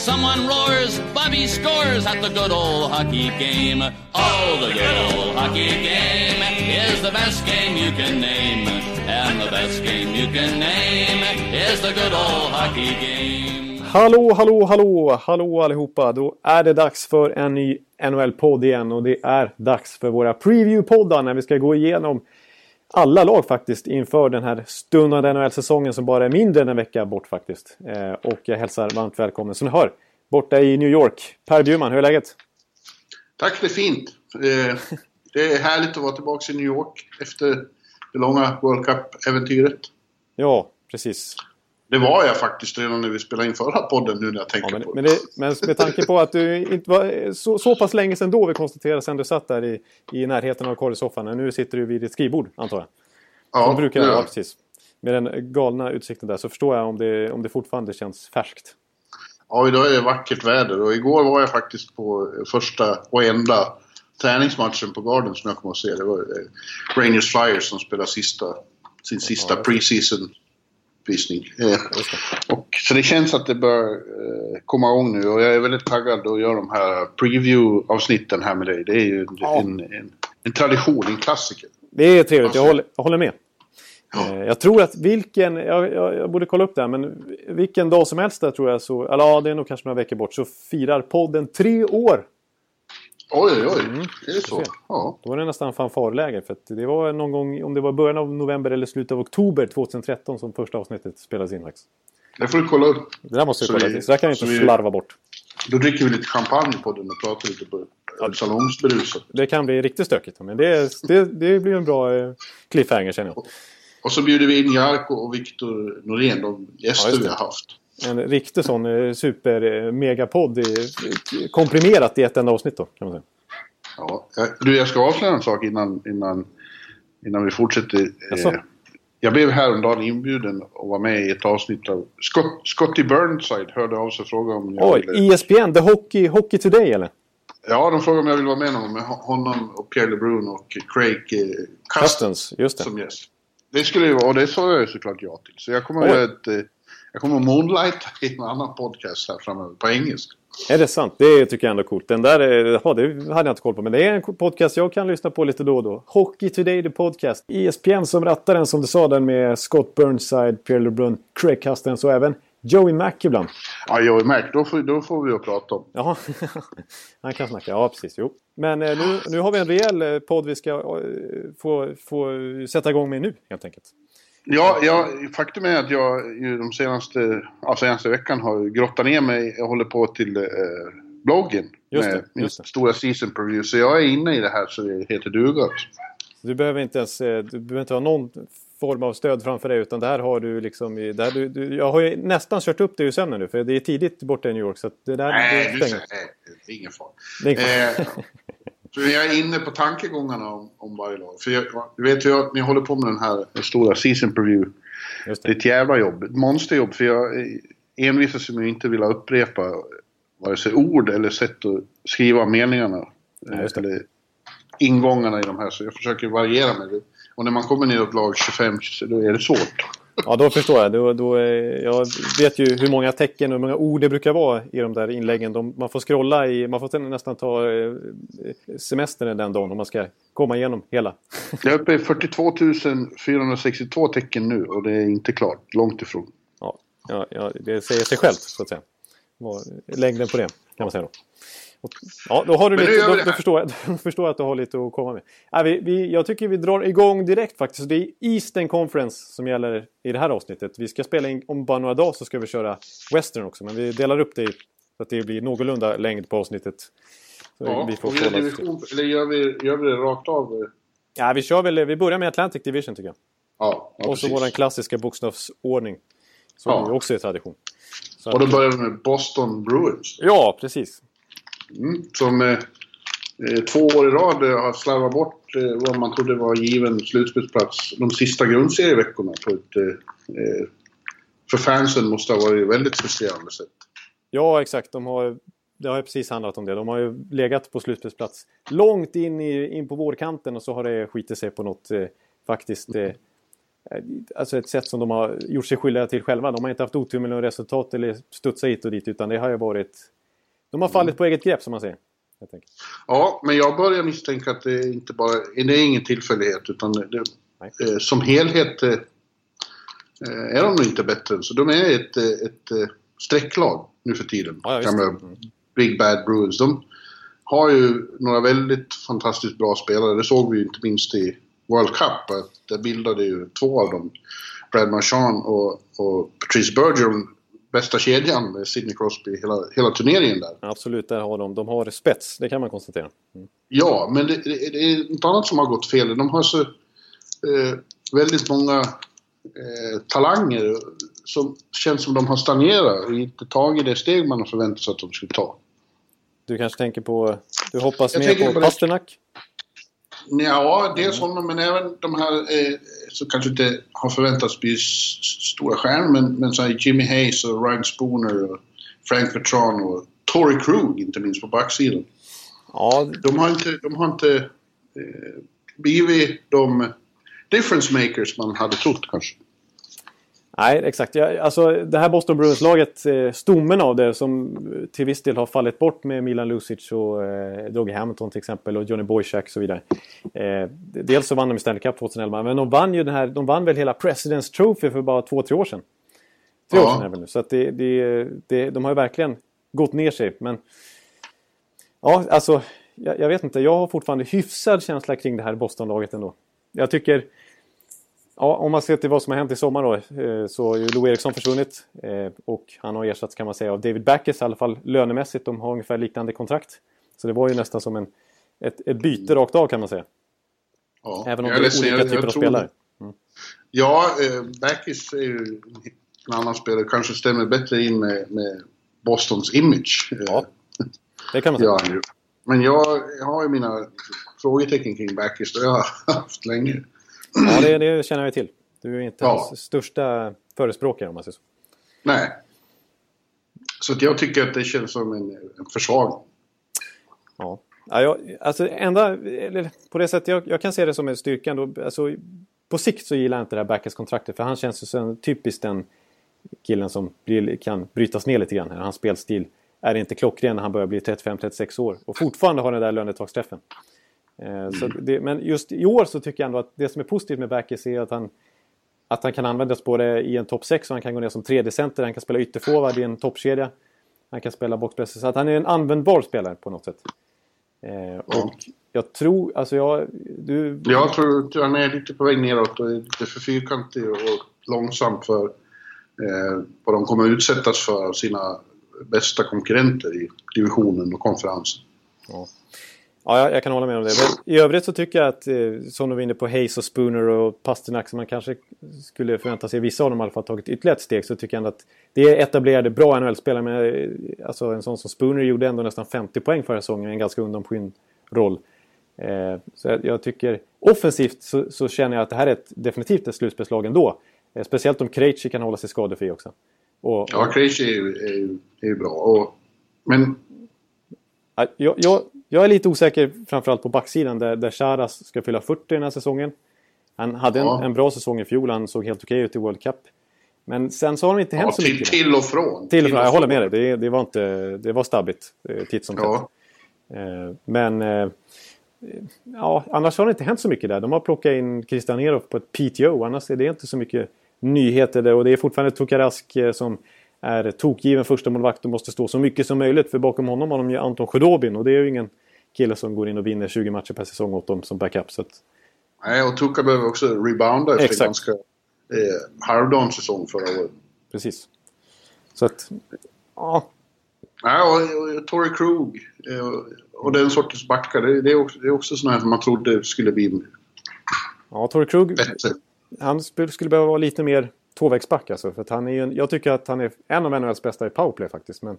Someone roars, Bobby scores at the good old hockey game. Oh, the good old hockey game is the best game you can name. And the best game you can name is the good old hockey game. Hallå, hallå, hallå, hallå allihopa! Då är det dags för en ny NHL-podd igen och det är dags för våra preview-poddar när vi ska gå igenom alla lag faktiskt inför den här stundande NHL-säsongen som bara är mindre än en vecka bort faktiskt. Eh, och jag hälsar varmt välkommen som ni hör borta i New York. Per Bjurman, hur är läget? Tack, det är fint. Eh, det är härligt att vara tillbaka i New York efter det långa World Cup-äventyret. Ja, precis. Det var jag faktiskt redan när vi spelade in förra podden nu när jag tänker Ja, men, på men, det, men med tanke på att du inte var så, så pass länge sedan då vi konstaterade sen du satt där i, i närheten av korrsoffan. Nu sitter du vid ditt skrivbord antar jag. Ja, Som brukar ja. vara precis. Med den galna utsikten där så förstår jag om det, om det fortfarande känns färskt. ja, idag är det vackert väder och igår var jag faktiskt på första och enda träningsmatchen på Garden som jag kommer att se. Det var eh, Rangers Flyers som spelar sista, sin sista Ja, preseason visning. Eh, och, så det känns att det bör eh, komma igång nu och jag är väldigt taggad att göra de här preview-avsnitten här med dig. Det är ju en, Ja. en, en, en tradition, en klassiker. Det är trevligt, jag håller, jag håller med. Ja. Eh, Jag tror att vilken, jag, jag, jag borde kolla upp det här, men vilken dag som helst där tror jag så, eller ja det är nog kanske några veckor bort, så firar podden tre år. Oj, oj, oj. Mm. Är det så? Ja. Då var det nästan fanfarläge för det var någon gång, om det var början av november eller slutet av oktober 2013 som första avsnittet spelades in faktiskt. Det får du kolla upp. Det där måste vi Så kolla till, så där kan vi inte vi- slarva bort. Då dricker vi lite champagne på den och pratar lite på salongsberusat. Det kan bli riktigt stökigt, men det, det, det blir en bra eh, cliffhanger känner jag. Och så bjuder vi in Jarko och Viktor Norén, de Ja, gäster det. vi har haft. En riktig sån eh, super eh, komprimerat i ett enda avsnitt då, kan man säga. Ja. jag- Du, jag ska avslöja en sak innan, innan, innan vi fortsätter. Eh, Jag blev häromdagen inbjuden att vara med i ett avsnitt av... Scott, Scotty Burnside hörde av sig och frågade om jag Oj, ville... ESPN, The Hockey, Hockey Today eller? Ja, de frågade om jag ville vara med någon med honom och Pierre LeBrun och Craig eh, Custon Custons, just det. som gäst. Det skulle ju vara, och det sa jag såklart ja till. Så jag kommer att göra ett... Jag kommer att moonlighta i en annan podcast här framöver på engelska. Är det sant? Det tycker jag ändå är coolt. Den där, är- ja, det hade jag inte koll på. Men det är en podcast jag kan lyssna på lite då och då. Hockey Today, the podcast. ESPN som rattar den, som du sa, den med Scott Burnside, Pierre LeBrun, Craig Custons och även Joey Mack ibland. Ja, jag märkt. Då får, då får vi att prata om. Jaha, han kan snacka. Ja, precis. Jo. Men eh, nu, nu har vi en rejäl eh, podd vi ska eh, få, få sätta igång med nu, helt enkelt. Ja, ja, faktum är att jag ju de senaste, ja, senaste veckan har grottat ner mig. Jag håller på till eh, bloggen Just med det, min just stora season preview. Så jag är inne i det här så det heter duga. Du behöver inte ens eh, du behöver inte ha någon form av stöd framför dig utan det här har du liksom här, du, du, Jag har ju nästan kört upp dig ur sömnen nu för det är tidigt borta i New York så att det där Nej, det nej, det är ingen fara. Det är ingen fara. Eh, så jag är inne på tankegångarna om, om varje lag. För jag, du vet ju att ni håller på med den här stora season preview. Just Det är det. ett jävla jobb. Ett monsterjobb. För jag eh, envisas med att inte vilja upprepa vare sig ord eller sätt att skriva meningarna. Ja, just det. Eller ingångarna i de här. Så jag försöker variera det. Och när man kommer ner upp lag 25 så då är det svårt. Ja, då förstår jag. Då, då, eh, jag vet ju hur många tecken och hur många ord det brukar vara i de där inläggen. De, man får scrolla i... Man får nästan ta eh, semestern den dagen om man ska komma igenom hela. Jag är uppe i 42 462 tecken nu och det är inte klart. Långt ifrån. Ja, ja, ja, det säger sig självt så att säga. Längden på det kan man säga då. Ja, då har du Men lite, gör då, då, förstår jag, då förstår jag att du har lite att komma med. Ja, vi, vi, jag tycker vi drar igång direkt faktiskt. Det är Eastern Conference som gäller i det här avsnittet. Vi ska spela in, om bara några dagar så ska vi köra Western också. Men vi delar upp det så att det blir någorlunda längd på avsnittet. Så Ja, vi får till- division, eller gör vi, gör vi det rakt av? ja, vi, kör väl, vi börjar med Atlantic Division tycker jag. Ja, ja och så precis. vår klassiska bokstavsordning. Som Ja. också är tradition. Så Och då börjar vi med Boston Bruins. Ja, precis. Mm, som... Eh, eh, två år i rad eh, har slarvat bort eh, vad man trodde var given slutspelsplats de sista grundserieveckorna på ett eh, eh för fansen måste ha varit väldigt frustrerande sätt. Ja, exakt. De har, det har precis handlat om det. De har ju legat på slutspelsplats långt in, i, in på vårkanten och så har det skitit sig på något eh, faktiskt eh, Alltså ett sätt som de har gjort sig skyldiga till själva. De har inte haft otur med några resultat eller studsat hit och dit utan det har ju varit... De har fallit på eget grepp som man säger. Ja, men jag börjar misstänka att det inte bara det är ingen tillfällighet utan det, eh, som helhet eh, Eh, är de nog inte bättre. Så de är ett, eh, ett, ett eh, strecklag nu för tiden. Ja, Gamla mm. Big Bad Bruins. De har ju några väldigt fantastiskt bra spelare. Det såg vi ju inte minst i World Cup. Där bildade ju två av dem, Brad Marchand och, och Patrice Bergeron, bästa kedjan Sidney Crosby hela, hela turneringen där. Absolut, där har de. De har spets, det kan man konstatera. Mm. Ja, men det, det, det, är något annat som har gått fel. De har så eh, väldigt många eh, talanger som känns som de har stagnerat och inte tagit det steg man har förväntat sig att de skulle ta. Du kanske tänker på... Du hoppas jag mer på, på Pasternak? Ja, dels honom men även de här eh, som kanske inte har förväntats bli stora stjärnor men, men så Jimmy Hayes och Ryan Spooner och Frank Vetrano och Tory Krug inte minst på backsidan. Ja. De har inte, de har inte eh, blivit de difference makers man hade trott kanske. Nej, exakt. Ja, alltså, det här Boston Bruins-laget, eh, stommen av det som till viss del har fallit bort med Milan Lucic och eh, Dougie Hamilton till exempel och Johnny Boychuk och så vidare. Eh, dels så vann de Stanley Cup 2011 men de vann ju den här, de vann väl hela President's Trophy för bara två, tre år sedan. Tre ja. år sedan är väl nu. Så att det, det, det, de har ju verkligen gått ner sig. Men ja, alltså jag, jag vet inte. Jag har fortfarande hyfsad känsla kring det här Boston-laget ändå. Jag tycker Ja, om man ser till vad som har hänt i sommar då eh, så har ju Lou Eriksson försvunnit. Eh, och han har ersatts kan man säga av David Backes i alla fall lönemässigt. De har ungefär liknande kontrakt. Så det var ju nästan som en, ett, ett byte rakt av kan man säga. Ja, Även om det är olika jag, typer jag av spelare. Mm. Ja, eh, Backes är ju en annan spelare. Kanske stämmer bättre in med, med Bostons image. Ja, det kan man säga. Ja, men jag, jag har ju mina frågetecken kring Backes. Det har jag haft länge. Ja, det, det känner jag till. Du är inte ja. hans största förespråkare om man säger så. Nej. Så jag tycker att det känns som en, en försvagning. Ja. Ja, jag, alltså enda, på det sättet jag, jag, kan se det som en styrka ändå. Alltså, på sikt så gillar jag inte det här Backes-kontraktet för han känns ju som typiskt den killen som blir, kan brytas ner lite grann. Hans spelstil är inte klockren när han börjar bli 35-36 år och fortfarande har den där lönetaksträffen. Eh, så det, men just i år så tycker jag ändå att det som är positivt med Backes är att han, att han kan användas både i en topp 6 och han kan gå ner som tredje center. Han kan spela ytterforward i en toppkedja. Han kan spela boxpress. Så att han är en användbar spelare på något sätt. Eh, och jag tror, alltså jag... Du... Jag tror att han är lite på väg neråt och lite för fyrkantig och långsam för eh, vad de kommer utsättas för av sina bästa konkurrenter i divisionen och konferensen. Ja. Ja, jag kan hålla med om det. Men I övrigt så tycker jag att, eh, som du var inne på, Hayes och Spooner och Pasternak som man kanske skulle förvänta sig, vissa av dem i alla fall, tagit ytterligare ett steg. Så tycker jag ändå att det är etablerade, bra NHL-spelare. Men eh, alltså, en sån som Spooner gjorde ändå nästan 50 poäng förra säsongen, en ganska undanskymd roll. Eh, så jag, jag, tycker, offensivt så, så, känner jag att det här är ett, definitivt ett slutspelslag ändå. Eh, speciellt om Krejci kan hålla sig skadefri också. Och, ja, Krejci är ju, bra. Och, men... Jag, jag, jag är lite osäker framförallt på backsidan där, där Charas ska fylla 40 den här säsongen. Han hade ja. en, en, bra säsong i fjol, han såg helt okej ut i World Cup. Men sen så har det inte hänt ja, så till, mycket. Till och från. Till och från, jag håller med dig. Det, det, var, inte, det var stabbigt eh, titt som ja. Eh, men eh, ja, annars har det inte hänt så mycket där. De har plockat in Christian Erof på ett PTO. Annars är det inte så mycket nyheter där. Och det är fortfarande Tokarask som är tokgiven första målvakt och måste stå så mycket som möjligt. För bakom honom har de ju Anton Sjödobin och det är ju ingen kille som går in och vinner 20 matcher per säsong åt dem som backup. Så att... Nej, och Tuka behöver också rebounda efter Exakt. ganska eh, halvdan säsong förra året. Precis. Så att, ja. Nej, och, och Tory Krug eh, och den sortens backar, det, det, är också, det är också sådana här som man trodde skulle bli Ja, Tory Krug, bättre. han skulle behöva vara lite mer tvåvägsback alltså. För han är ju en, jag tycker att han är en av NHLs bästa i powerplay faktiskt. Men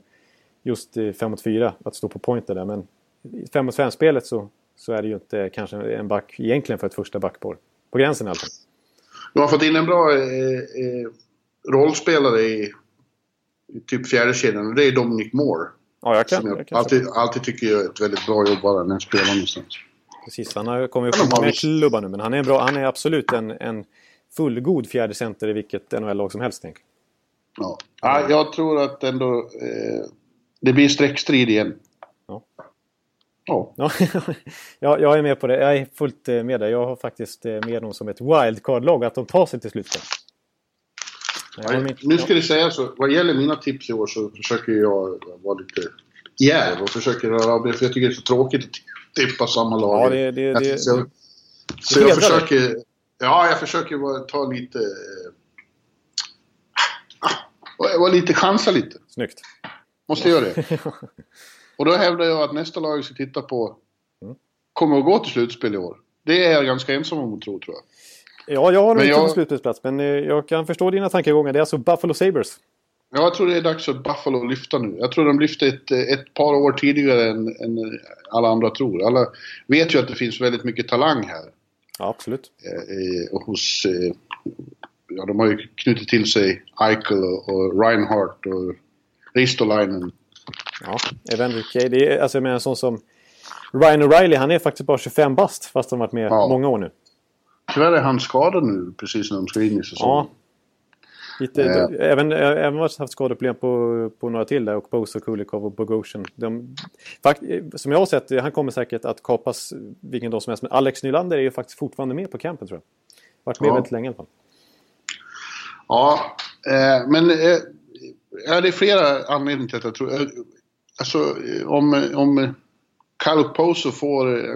just i 5 mot 4, att stå på pointer där. Men i 5 mot 5-spelet så, så är det ju inte kanske en back egentligen för ett första backpar. På gränsen fall. Du har fått in en bra eh, eh, rollspelare i, i typ fjärde kedjan och det är Dominic Moore. Ja, jag kan. jag, jag kan alltid, alltid tycker gör ett väldigt bra jobb bara när han spelar någonstans. Precis, han har kommit upp visst. klubbar nu. Men han är, bra, han är absolut en, en fullgod fjärde center i vilket NHL-lag som helst. Tänker. Ja. Ja, jag tror att ändå eh, det blir streckstrid igen. Ja. Ja. Ja, ja, jag är med på det. Jag är fullt eh, med där. Jag har faktiskt eh, med dem som ett wildcard-lag, att de tar sig till slutspel. Jag mitt- Nu ska det sägas så, vad gäller mina tips i år så försöker jag vara lite djärv och försöker röra av det för jag tycker det är så tråkigt att tippa samma lag. Ja, det- det- det- så så jag hedrar dig. försöker... Ja, jag försöker vara, ta lite... eh, Vara vara lite, chansa lite. Snyggt. Måste göra det. Och då hävdar jag att nästa lag jag ska titta på Mm. kommer att gå till slutspel i år. Det är jag ganska ensam om att tro, tror jag. Ja, jag har nog Men inte jag- slutspelsplats, men eh, jag kan förstå dina tankegångar. Det är alltså Buffalo Sabres. Ja, jag tror det är dags för Buffalo att lyfta nu. Jag tror de lyfte ett, ett par år tidigare än, än alla andra tror. Alla vet ju att det finns väldigt mycket talang här. Ja, absolut. Eh, och hos... Eh, ja, de har ju knutit till sig Eichel och, Reinhardt och Ristolainen. Ja, Evander Kay. Det är, alltså, jag menar en sån som Ryan O'Reilly, han är faktiskt bara 25 bast fast han varit med Ja. många år nu. Tyvärr är han skadad nu precis när de ska in i säsongen. Ja. Lite, Eh. även, även haft skadeproblem på, på några till där. Och och Kulikov och Bogosian. De, fakt, som jag har sett, han kommer säkert att kapas vilken dag som helst. Men Alex Nylander är ju faktiskt fortfarande med på campen tror jag. Varit med Ja. väldigt länge i alla fall. Ja, eh, men eh, ja, det är flera anledningar till att jag tror... Eh, alltså, eh, om, om Kyle Poso får eh,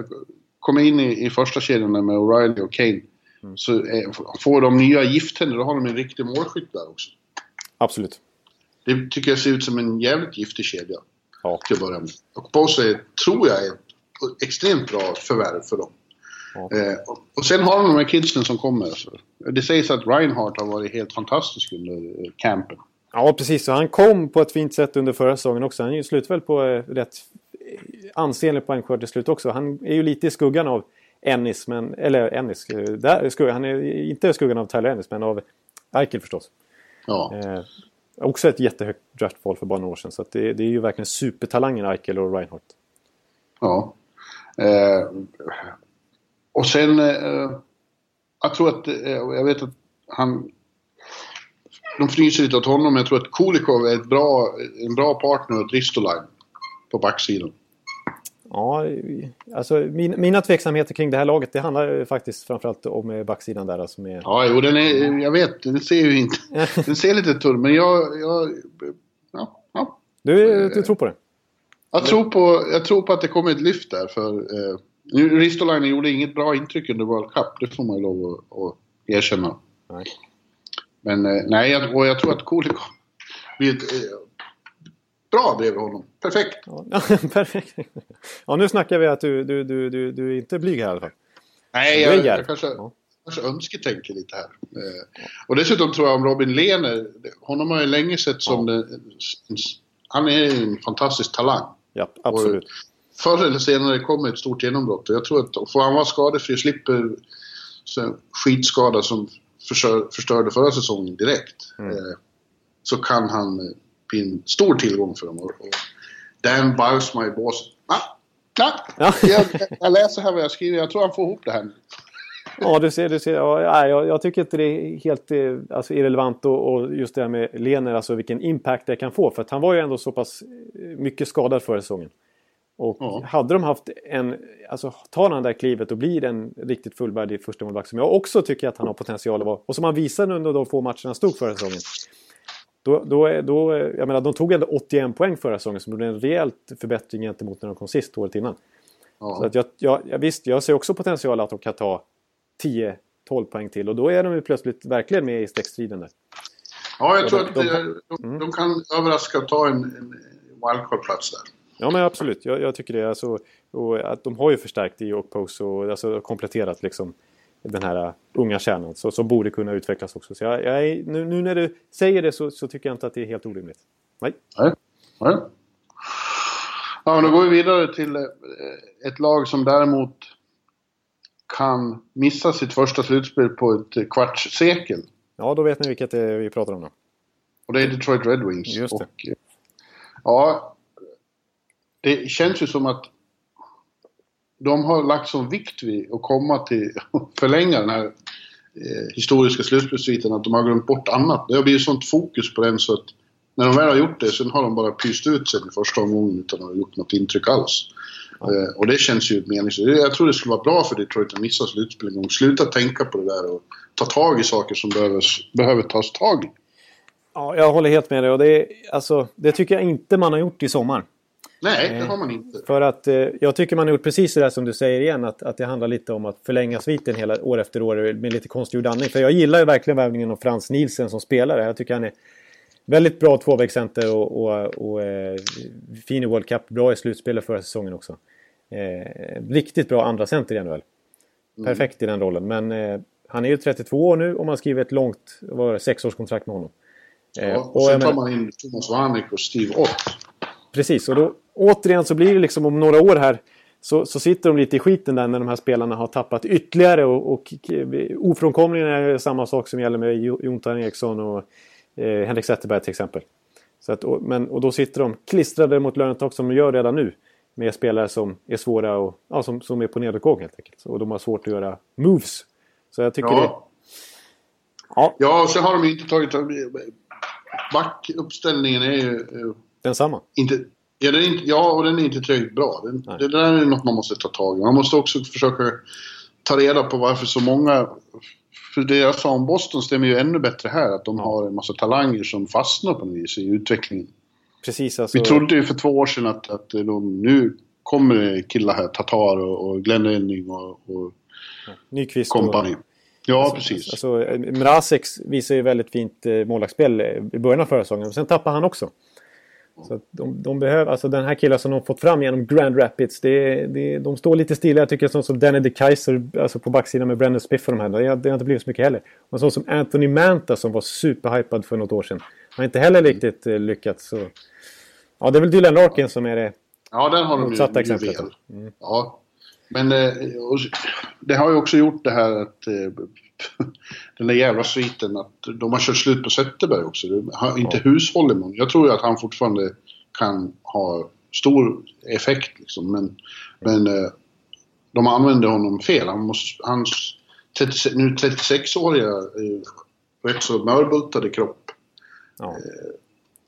komma in i, i första kedjan med O'Reilly och Kane så eh, får de nya gifttänder, då har de en riktig målskytt där också. Absolut. Det tycker jag ser ut som en jävligt giftig kedja Ja. till att börja med. Och är, tror jag är ett extremt bra förvärv för dem. Ja. Eh, och, och sen har de de här kidsen som kommer. Alltså. Det sägs att Reinhardt har varit helt fantastisk under eh, campen. Ja, precis. Så han kom på ett fint sätt under förra säsongen också. Han slutade väl på eh, rätt ansenlig poängskörd till slut också. Han är ju lite i skuggan av Ennis, men, eller Ennis. eh, Där, han är inte skuggan av Tyler Ennis, men av Eichel förstås. Ja. Eh, också ett jättehögt draftval för bara några år sedan. Så det, det är ju verkligen supertalangen Eichel och Reinhardt. Ja. Eh, och sen, eh, jag tror att, eh, jag vet att han, de fryser lite åt honom, men jag tror att Kulikov är ett bra, en bra partner åt Ristolainen på backsidan. Ja, alltså min, mina tveksamheter kring det här laget, det handlar ju faktiskt framförallt om eh, backsidan där. Alltså med, Ja, jo, den är, jag vet, den ser ju inte, den ser lite tunn, men jag, jag, ja, ja. du, du tror på det? Jag tror, på, jag tror på att det kommer ett lyft där för eh, nu, Ristolainen gjorde inget bra intryck under World Cup, det får man ju lov att, att erkänna. Nej. Men eh, nej, jag, och jag tror att Kulikov blir ett, eh, bra bredvid honom. Perfekt. Ja, perfekt. Ja, nu snackar vi att du, du, du, du, du är inte blyg här i alla fall. Nej, jag, jag kanske, Ja. kanske önsketänker lite här. Eh, och dessutom tror jag om Robin Lehner, honom har jag länge sett som den, han är en fantastisk talang. Ja, absolut. Förr eller senare kommer ett stort genombrott och jag tror att får han vara skadefri och slipper så skitskada som förstör, förstörde förra säsongen direkt. Mm. Eh, så kan han eh, en stor tillgång för dem. Och, och Dan Bausma i båset. Ah, Ja. jag, jag läser här vad jag skriver. Jag tror han får ihop det här. Ja, du ser. Du ser ja, jag, jag tycker inte det är helt eh, alltså, irrelevant och, och just det här med Lener, alltså vilken impact det kan få. För att han var ju ändå så pass eh, mycket skadad förra säsongen. Och Ja. hade de haft en, alltså tar han det där klivet och blir en riktigt fullvärdig första målvakt som jag också tycker att han har potential att vara. Och som han visade under de få matcherna han stod förra säsongen. Då, då, då, jag menar, de tog ändå 81 poäng förra säsongen som gjorde en rejält förbättring gentemot när de kom sist året innan. Så Ja. att jag, jag, visst, jag ser också potential att de kan ta 10-12 poäng till och då är de ju plötsligt verkligen med i streckstriden där. ja, jag tror de- att de- eh, de, de kan överraska och ta en, en wildcard-plats där. Ja men absolut, jag, jag tycker det. Alltså, och att de har ju förstärkt i Oakpose och alltså, kompletterat liksom den här uh, unga kärnan så, som borde kunna utvecklas också. Så jag, jag är, nu, nu när du säger det så, så tycker jag inte att det är helt orimligt. Nej. Nej. Nej. Ja, då går vi vidare till eh, ett lag som däremot kan missa sitt första slutspel på ett kvarts sekel. Ja, då vet ni vilket är vi pratar om då. Och det är Detroit Red Wings. Just det. Och, ja, det känns ju som att de har lagt sån vikt vid att komma till, förlänga den här eh, historiska slutspelssviten att de har glömt bort annat. Det har blivit sånt fokus på den så att när de väl har gjort det, sen har de bara pyst ut sig i första omgången utan att ha gjort något intryck alls. Eh, och det känns ju meningslöst. Jag tror det skulle vara bra för Detroit att missa slutspel en gång. Sluta tänka på det där och ta tag i saker som behöver, behöver tas tag i. Ja, jag håller helt med dig. Och det, alltså, det tycker jag inte man har gjort i sommar. Nej, det har man inte. För att eh, jag tycker man har gjort precis det där som du säger igen. Att, att det handlar lite om att förlänga sviten hela år efter år med lite konstgjord andning. För jag gillar ju verkligen värvningen av Frans Nielsen som spelare. Jag tycker han är väldigt bra tvåvägscenter och, och, och eh, fin i World Cup. Bra i slutspelet förra säsongen också. Eh, riktigt bra andra center i NHL. Perfekt i den rollen. Men eh, han är ju 32 år nu och man skriver ett långt var sexårskontrakt med honom. Eh, Ja, och och sen tar man in Thomas Vanek och Steve Ott. Precis, och då återigen så blir det liksom om några år här så, så sitter de lite i skiten där när de här spelarna har tappat ytterligare och, och ofrånkomligen är det samma sak som gäller med Jo- Jonathan Eriksson och eh, Henrik Zetterberg till exempel. Så att, och, men, och då sitter de klistrade mot lönetak som de gör redan nu med spelare som är svåra och ja, som, som är på nedåtgång helt enkelt. Och de har svårt att göra moves. Så jag tycker det... Ja. Ja, ja, och så har de ju inte tagit... Backuppställningen är ju densamma. inte... Ja, den inte, ja, och den är inte tillräckligt bra. Den, det där är något man måste ta tag i. Man måste också försöka ta reda på varför så många... För det jag sa om Boston stämmer ju ännu bättre här. Att de har en massa talanger som fastnar på något vis i utvecklingen. Precis alltså. Vi trodde ju för två år sedan att, att de, nu kommer det killar här, Tatar och, och Glenn Enning och, och Nyqvist och- company. Ja, precis. Alltså, eh, Mrazek visar ju väldigt fint eh, målvaktsspel i början av förra säsongen. Men sen tappar han också. Så de, de behöver, alltså den här killen som de fått fram genom Grand Rapids. Det, det, de står lite stilla. Jag tycker sån som Danny DeKaiser alltså på backsidan med Brendan Spiff och de här. Det, har- det har inte blivit så mycket heller. Och sån som Anthony Manta som var superhypad för något år sedan. Har inte heller riktigt eh, lyckats. Så. Ja, det är väl Dylan Larkin som är det. Ja, den har de ju, exemplet väl. Ja. Men eh, och det har ju också gjort det här att eh, den där jävla sviten att de har kört slut på Zetterberg också. Har inte hushållit med honom. Jag tror ju att han fortfarande kan ha stor effekt liksom. Men, men eh, de använder honom fel. Han måste, hans 36, nu 36-åriga eh, rätt så mörbultade kropp Ja.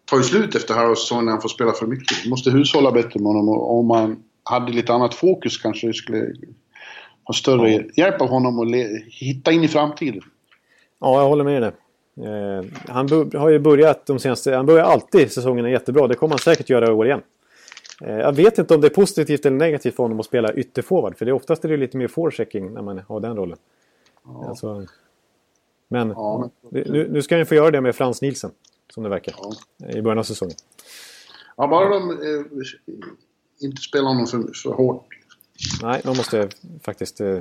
tar ju slut efter halva säsongen när han får spela för mycket. Man måste hushålla bättre med honom och om man hade lite annat fokus kanske det skulle ha större hjälp av honom att hitta in i framtiden. Ja, jag håller med dig. Eh, han har ju börjat de senaste... Han börjar alltid säsongerna jättebra. Det kommer han säkert göra i år igen. Eh, jag vet inte om det är positivt eller negativt för honom att spela ytterforward. För det är oftast är det lite mer forechecking när man har den rollen. Alltså, men Ja, men- nu, nu ska han ju få göra det med Frans Nielsen. Som det verkar. Ja. I början av säsongen. Ja, bara de eh, inte spelar honom för, för hårt. Nej, man måste faktiskt eh,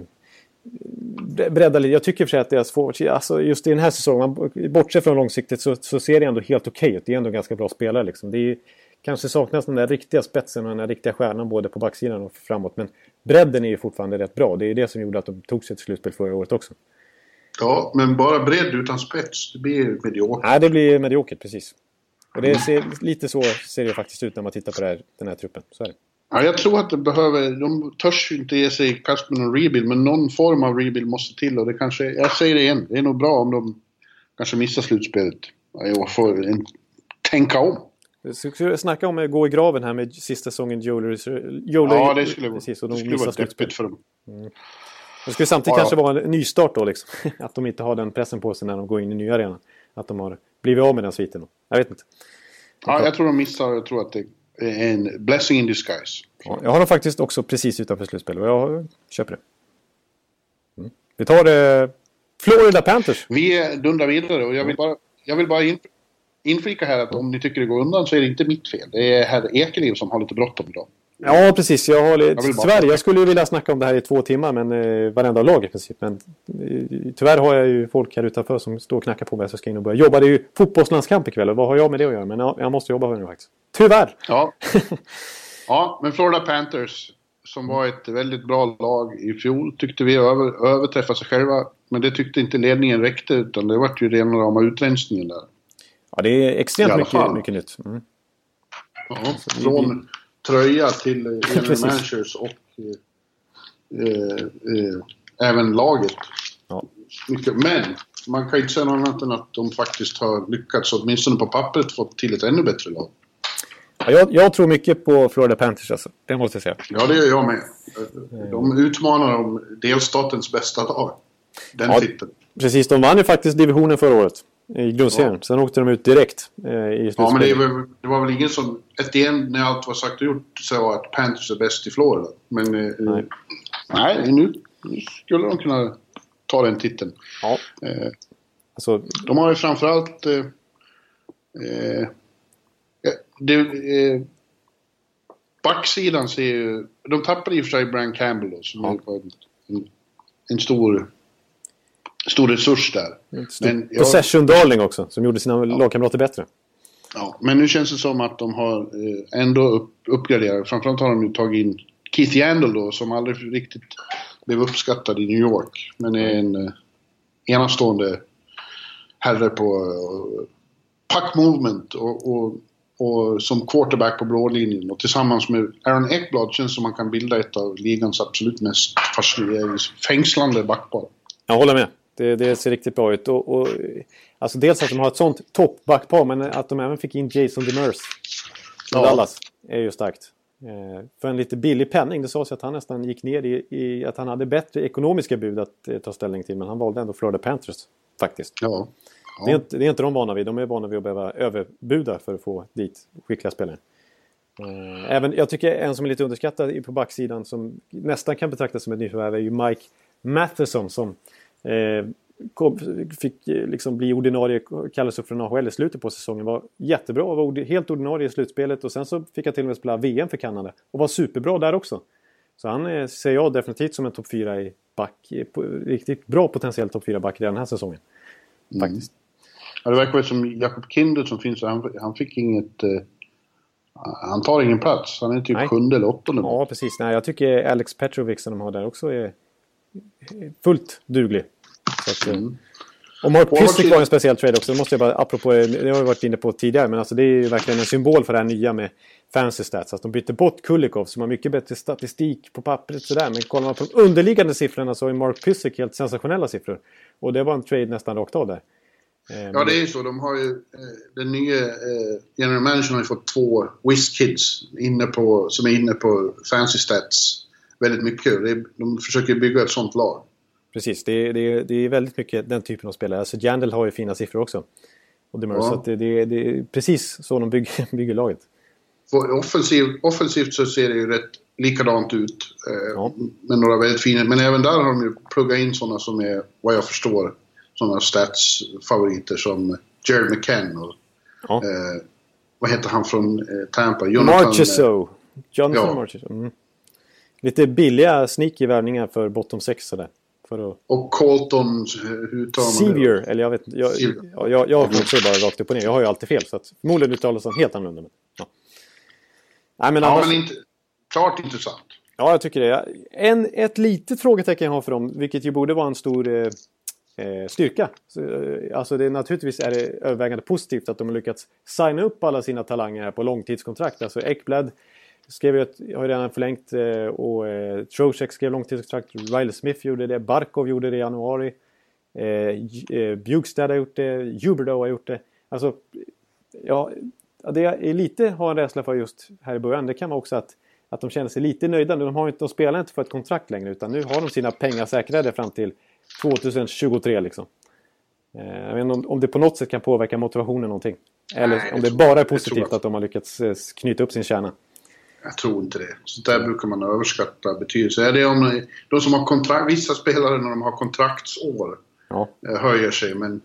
bre- bredda lite. Jag tycker för sig att deras forwards, alltså just i den här säsongen, bortsett från långsiktigt så, så ser det ändå helt okej ut. Det är ändå ganska bra spelare liksom. Det är, kanske saknas den där riktiga spetsen och den där riktiga stjärnan både på backsidan och framåt. Men bredden är ju fortfarande rätt bra. Det är det som gjorde att de tog sig till slutspel förra året också. Ja, men bara bredd utan spets, det blir mediokert. Nej, det blir mediokert, precis. Och det ser, lite så ser det faktiskt ut när man tittar på här, den här truppen. Så är det. Ja, jag tror att det behöver, de törs ju inte ge sig i kast med någon rebuild, men någon form av rebuild måste till och det kanske, jag säger det igen, det är nog bra om de kanske missar slutspelet och får en, tänka om. Vi snacka om att gå i graven här med sista säsongen Jolie... Jolie Ja, det skulle, precis, och det de skulle missar vara deppigt för dem. Det skulle samtidigt Ja, ja. kanske vara en nystart då liksom. Att de inte har den pressen på sig när de går in i nya arenan. Att de har blivit av med den sviten. Jag vet inte. Ja, jag tror de missar, jag tror att det en blessing in disguise. Ja, jag har dem faktiskt också precis utanför slutspel och jag köper det. Mm. Vi tar det... Florida Panthers. Vi dundrar vidare och jag vill bara, jag vill bara in, inflika här att om ni tycker det går undan så är det inte mitt fel. Det är herr Ekeliv som har lite bråttom idag. Ja, precis. Jag vill bara- Tyvärr, jag skulle ju vilja snacka om det här i två timmar, men eh, varenda lag i princip. Men eh, tyvärr har jag ju folk här utanför som står och knackar på mig så jag ska in och börja jobba. Det är ju fotbollslandskamp ikväll och vad har jag med det att göra? Men ja, jag måste jobba nu faktiskt. Tyvärr! Ja, Ja, men Florida Panthers som var ett väldigt bra lag i fjol tyckte vi över, överträffade sig själva. Men det tyckte inte ledningen räckte utan det var ju rena rama utrensningen där. Ja, det är extremt mycket, mycket nytt. Mm. Ja, från tröja till general managers och eh, eh, även laget. Ja. Men man kan inte säga något annat än att de faktiskt har lyckats, åtminstone på pappret, få till ett ännu bättre lag. Ja, jag, jag, tror mycket på Florida Panthers alltså. Det måste jag säga. Ja, det gör jag med. De utmanar om delstatens bästa lag. Den ja, titeln. Precis, de vann ju faktiskt divisionen förra året. I grundserien. Ja. Sen åkte de ut direkt eh, i slutspelet. Ja, men det, var, det var väl ingen som... Ett igen, när allt var sagt och gjort, sa att Panthers är bäst i Florida. Men... Eh, nej. nej, nu, skulle de kunna ta den titeln. Ja. Eh, alltså, de har ju framförallt... Eh, eh, det, eh, backsidan ser ju... De tappade i och för sig Brian Campbell då, som ja. en, en, stor, stor resurs där. Stor men possession darling också, som gjorde sina ja. lagkamrater bättre. Ja, men nu känns det som att de har eh, ändå upp, uppgraderat. Framförallt har de ju tagit in Keith Yandel då, som aldrig riktigt blev uppskattad i New York. Men är en eh, enastående herre på uh, puck movement och, och, och, som quarterback på blålinjen. Och tillsammans med Aaron Ekblad känns som man kan bilda ett av ligans absolut mest fängslande backpar. Jag håller med. Det, det, ser riktigt bra ut. Och, och, alltså dels att de har ett sånt toppbackpar men att de även fick in Jason Demers. Ja. Dallas är ju starkt. Eh, för en lite billig penning. Det sades att han nästan gick ner i, i att han hade bättre ekonomiska bud att eh, ta ställning till. Men han valde ändå Florida Panthers faktiskt. Ja. ja. Det, är inte, det är inte de vana vid. De är vana vid att behöva överbuda för att få dit skickliga spelare. Eh, även, jag tycker en som är lite underskattad på backsidan som nästan kan betraktas som ett nyförvärv är ju Mike Matheson som kom, fick eh, liksom bli ordinarie, kallades upp från AHL i slutet på säsongen. Var jättebra, var helt ordinarie i slutspelet och sen så fick han till och med spela VM för Kanada. Och var superbra där också. Så han är, ser jag definitivt som en topp 4 i back. Riktigt bra potentiell topp 4-back i den här säsongen. Mm. Faktiskt. Ja, det verkar som Jakob Kinder som finns han, han fick inget... Eh, han tar ingen plats. Han är typ Nej. sjunde eller åttonde. Ja, precis. Nej, jag tycker Alex Petrovic som de har där också är fullt duglig. Så att, mm. Och Mark Pysyk var en speciell trade också. Det måste jag bara, apropå, det har vi varit inne på tidigare, men alltså det är ju verkligen en symbol för det här nya med fancy stats. Att de bytte bort Kulikov som har mycket bättre statistik på pappret sådär. Men kollar man på de underliggande siffrorna så ju Mark Pysyk helt sensationella siffror. Och det var en trade nästan rakt av där. Eh, ja, det är ju så. De har ju, eh, den nya eh, general managern har ju fått två whiz-kids inne på, som är inne på fancy stats väldigt mycket. De försöker bygga ett sånt lag. Precis, det är, det, är, det är väldigt mycket den typen av spelare. Alltså Jandel har ju fina siffror också. Och Demers, ja. så det, det, är precis så de bygger, bygger laget. Offensiv, offensivt så ser det ju rätt likadant ut. Eh, ja. Med några väldigt fina. Men även där har de ju pluggat in sådana som är, vad jag förstår, sådana stats-favoriter som Jared McCann och ja. eh, vad heter han från eh, Tampa? Jonathan, Marchesso. Jonathan ja. Marchesso. Mm. Lite billiga sneaky värvningar för bottom 6 sådär. För att... Och Colton, hur tar man Sevier, det? eller jag vet inte. Jag, jag, jag, jag också bara rakt upp och ner. Jag har ju alltid fel. Så att förmodligen uttalas han helt annorlunda. Men, ja. Nej, men, annars... ja, men inte, klart intressant. Ja, jag tycker det. En, ett litet frågetecken jag har för dem, vilket ju borde vara en stor eh, eh styrka. Eh, alltså det, naturligtvis är det övervägande positivt att de har lyckats signa upp alla sina talanger här på långtidskontrakt. Alltså Ekblad skrev ju ett, har ju redan förlängt eh, och eh, Trocek skrev långtidskontrakt. Riley Smith gjorde det. Barkov gjorde det i januari. Eh, eh, Bjugstad har gjort det. Huberdo har gjort det. Alltså, ja, det är lite har en rädsla för just här i början. Det kan vara också att, att de känner sig lite nöjda. De, har inte, de spelar inte för ett kontrakt längre utan nu har de sina pengar säkrade fram till 2023 liksom. Eh, jag vet inte om, om det på något sätt kan påverka motivationen någonting. Eller Nej, om det bara är positivt att de har lyckats eh, knyta upp sin kärna. Jag tror inte det. Så där brukar man överskatta betydelse. Är det om de som har kontrakt, vissa spelare när de har kontraktsår ja. Eh, höjer sig men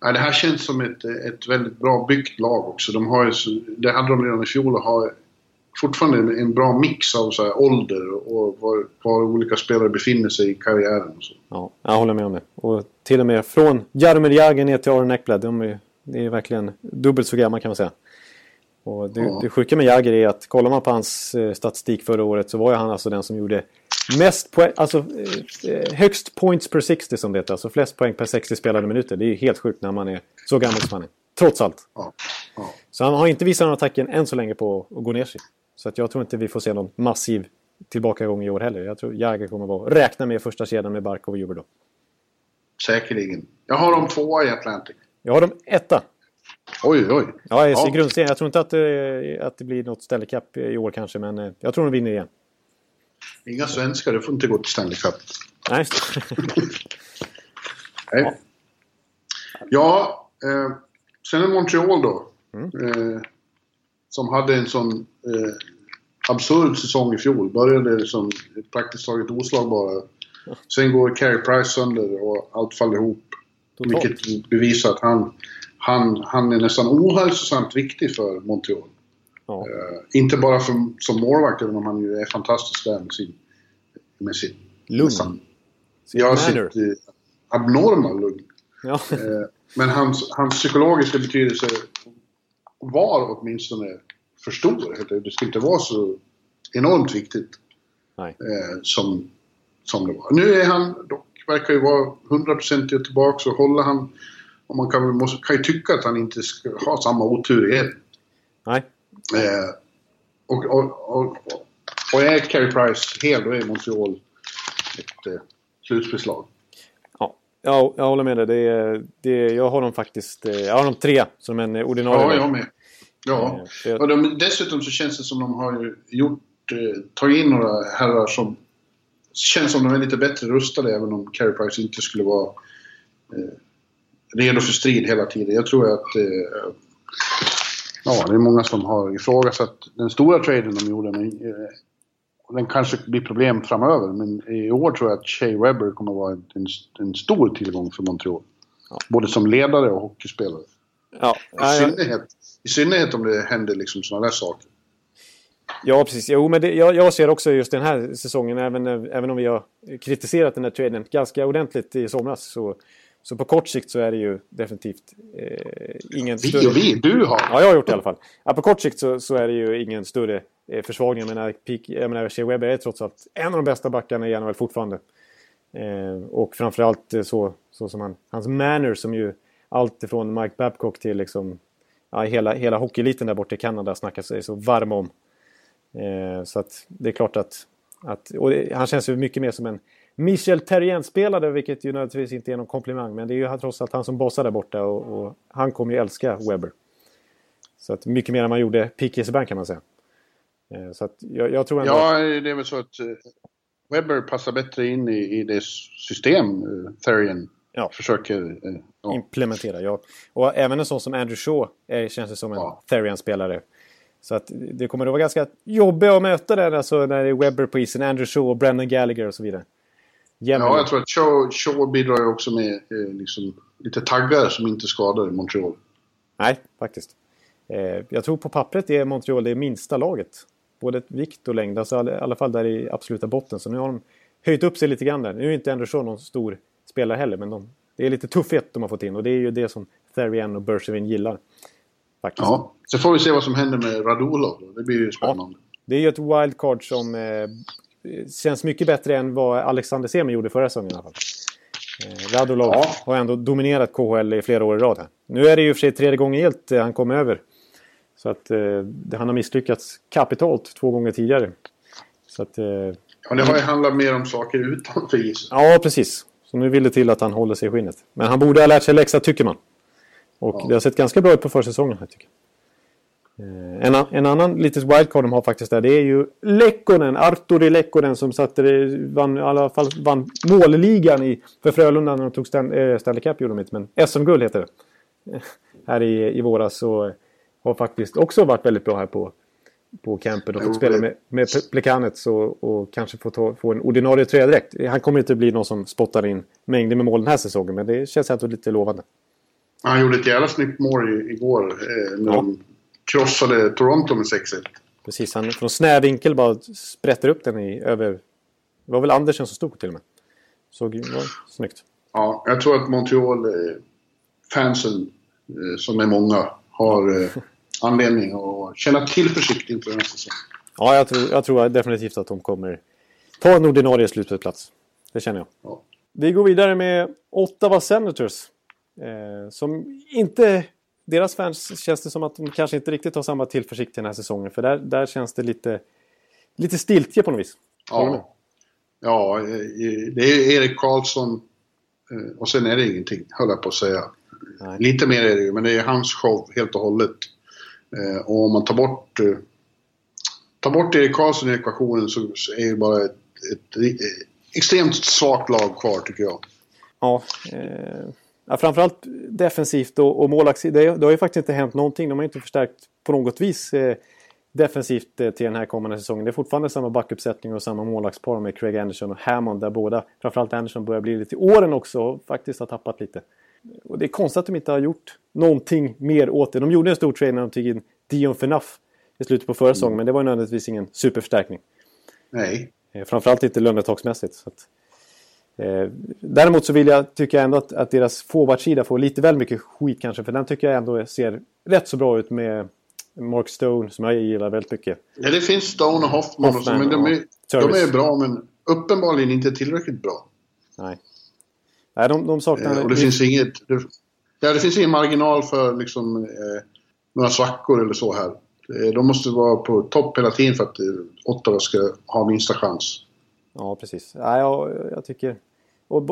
ja, det här känns som ett, ett väldigt bra byggt lag också. De har ju, det hade de redan i fjol och har fortfarande en bra mix av så här, ålder och var, var, olika spelare befinner sig i karriären. Och så. Ja, jag håller med om det. Och till och med från Jaromir Jagr ner till Aron Ekblad. De är, det är verkligen dubbelt så gammal kan man säga. Och det, ja. det sjuka med Jagger är att kollar man på hans eh, statistik förra året så var ju han alltså den som gjorde mest poäng, alltså eh, högst points per 60 som det heter. Alltså flest poäng per 60 spelade minuter. Det är ju helt sjukt när man är så gammal som han är. Trots allt. Ja. Ja. Så han har inte visat någon attacken än så länge på att gå ner sig. Så att jag tror inte vi får se någon massiv tillbakagång i år heller. Jag tror Jagger kommer att räkna med första kedjan med Barkov och Juber då. Säkerligen. Jag har dem tvåa i Atlantic. Jag har dem etta. Oj, oj. Ja, i grundserien. Jag tror inte att det, att det blir något Stanley Cup i år kanske, men eh, jag tror de vinner igen. Inga svenskar, det får inte gå till Stanley Cup. Nej. Nej. Ja, eh, sen är Montreal då. Mm. Eh, som hade en sån eh, absurd säsong i fjol. Började som praktiskt taget oslagbara. Sen går Carey Price sönder och allt faller ihop. Totalt. Vilket bevisar att han, han, han är nästan ohälsosamt viktig för Montreal. Ja. Uh, inte bara för, som målvakt, även om han ju är fantastisk där med sin... Med sin lugn. Nästan, ja, sitt uh, abnorma lugn. Ja. Uh, men hans, hans psykologiska betydelse var åtminstone för stor. Det ska inte vara så enormt viktigt eh, som, som det var. Nu är han dock, verkar ju vara 100% tillbaka och håller han... Och man kan, måste, kan ju tycka att han inte ska ha samma otur igen. Nej. Eh, och, och, och, och är Carey Price hel, då är Montreal ett eh, slutspelslag. Ja, jag, jag håller med dig. Det, det, jag har dem faktiskt... Eh, jag har dem tre som en ordinarie. Ja, jag med. Ja, eh, och de, dessutom så känns det som de har gjort, eh, tagit in några herrar som känns som de är lite bättre rustade även om Carey Price inte skulle vara eh, redo för strid hela tiden. Jag tror att eh, ja, det är många som har ifrågasatt den stora traden de gjorde. Men, eh, den kanske blir problem framöver, men i år tror jag att Shea Webber kommer att vara en, en stor tillgång för Montreal. Ja. Både som ledare och hockeyspelare. Ja, I, synnerhet, I synnerhet om det händer liksom sådana där saker. Ja, precis. Jo, men det, jag, jag, ser också just den här säsongen, även, även om vi har kritiserat den här traden ganska ordentligt i somras, så, så på kort sikt så är det ju definitivt eh, ingen vi större... vi, du har! Ja, jag har gjort det i alla fall. Ja, på kort sikt så, så är det ju ingen större eh, försvagning. Jag menar, peak, jag menar, Shea Webber är trots allt en av de bästa backarna i NHL fortfarande. Eh, och framförallt så, så som han, hans manner som ju allt ifrån Mike Babcock till liksom, ja, hela, hela hockeyeliten där borta i Kanada snackar sig så varm om. Eh, så att det är klart att... att och det, han känns ju mycket mer som en Michel Terrien-spelare, vilket ju naturligtvis inte är någon komplimang. Men det är ju trots allt han som bossar där borta och, och han kommer ju älska Webber. Så att mycket mer än man gjorde Piqué Subban kan man säga. Eh, så att jag, jag tror ändå... Ja, det är väl så att uh, Webber passar bättre in i, i det system uh, Therien ja. försöker ja. implementera. Ja. Och även en sån som Andrew Shaw är, känns det som en ja. Therian-spelare. Så att det kommer att vara ganska jobbigt att möta den alltså när det är Webber på isen, Andrew Shaw, och Brendan Gallagher och så vidare. Jämmer. Ja, jag tror att Shaw, Shaw bidrar ju också med eh, liksom, lite taggar som inte skadar Montreal. Nej, faktiskt. Eh, jag tror på pappret är Montreal det minsta laget. Både vikt och längd, alltså i alla fall där i absoluta botten. Så nu har de höjt upp sig lite grann där. Nu är inte Andrew Shaw någon stor spelare heller, men de det är lite tuffhet de har fått in och det är ju det som Therian och Bergevin gillar. Faktiskt. Ja, så får vi se vad som händer med Radulov. Det blir ju spännande. Ja, det är ju ett wildcard som eh, känns mycket bättre än vad Alexander Semi gjorde förra säsongen i alla fall. Eh, Radulov ja. har ändå dominerat KHL i flera år i rad. Här. Nu är det ju för sig tredje gången helt eh, han kom över. Så att eh, han har misslyckats kapitalt två gånger tidigare. Så att, eh, ja, det har ju handlat mer om saker utanför isen. Ja, precis. Så nu vill det till att han håller sig i skinnet. Men han borde ha lärt sig läxa tycker man. Och ja. det har sett ganska bra ut på försäsongen här tycker jag. Eh, en, en annan litet wildcard de har faktiskt där det är ju Lekkonen, Arturi Lekkonen som satte, vann, i alla fall vann målligan i, för Frölunda när de tog Stan, äh, Stanley Cup gjorde de inte, men SM-guld heter det. Här i, i våras så har faktiskt också varit väldigt bra här på, på campen och fått spela med, med Plekanec och, och kanske få, ta, få en ordinarie tröja direkt. Han kommer inte bli någon som spottar in mängder med mål den här säsongen men det känns ändå lite lovande. Han gjorde ett jävla snyggt mål igår eh, när ja. de krossade Toronto med 6-1. Precis, han från snäv vinkel bara sprätter upp den i över... Det var väl Andersen som stod till och med. Såg var snyggt. Ja, jag tror att Montreal-fansen, eh, som är många, har... Eh, anledning att känna tillförsikt inför den här säsongen. Ja, jag tror, jag tror definitivt att de kommer ta en ordinarie slutspelsplats. Det känner jag. Ja. Vi går vidare med Ottawa Senators. Eh, som inte... Deras fans känns det som att de kanske inte riktigt har samma tillförsikt till den här säsongen. För där, där känns det lite, lite stiltje på något vis. Ja, ja eh, det är Erik Karlsson eh, och sen är det ingenting, höll jag på att säga. Nej. Lite mer är det ju, men det är hans show helt och hållet. Eh, Och om man tar bort, eh, tar bort Erik Karlsson i ekvationen så är det bara ett, ett, eh, extremt svagt lag kvar tycker jag. Ja, eh, ja, framförallt defensivt och, och målvaktssidan. Det, det har ju faktiskt inte hänt någonting. De har inte förstärkt på något vis eh, defensivt eh, till den här kommande säsongen. Det är fortfarande samma backuppsättning och samma målvaktspar med Craig Anderson och Hammond där båda, framförallt Anderson, börjar bli lite i åren också och faktiskt har tappat lite. Och det är konstigt att de inte har gjort någonting mer åt det. De gjorde en stor trade när de tog in Dion Phaneuf i slutet på förra säsongen, men det var ju nödvändigtvis ingen superförstärkning. Nej. Eh, Framförallt inte lönetaksmässigt. Så att, eh, däremot så vill jag, tycker jag ändå att, att deras forwardsida får lite väl mycket skit kanske. För den tycker jag ändå ser rätt så bra ut med Mark Stone som jag gillar väldigt mycket. Ja, det finns Stone och Hoffman, och så, Hoffman men de är, de är bra men uppenbarligen inte tillräckligt bra. Nej. Nej, de, de saknar... Eh, Och det finns inget... Det, ja, det finns ingen marginal för liksom, eh, några svackor eller så här. Eh, De måste vara på topp hela tiden för att eh, Ottawa ska ha minsta chans. Ja, precis. Ja, jag, jag tycker... Och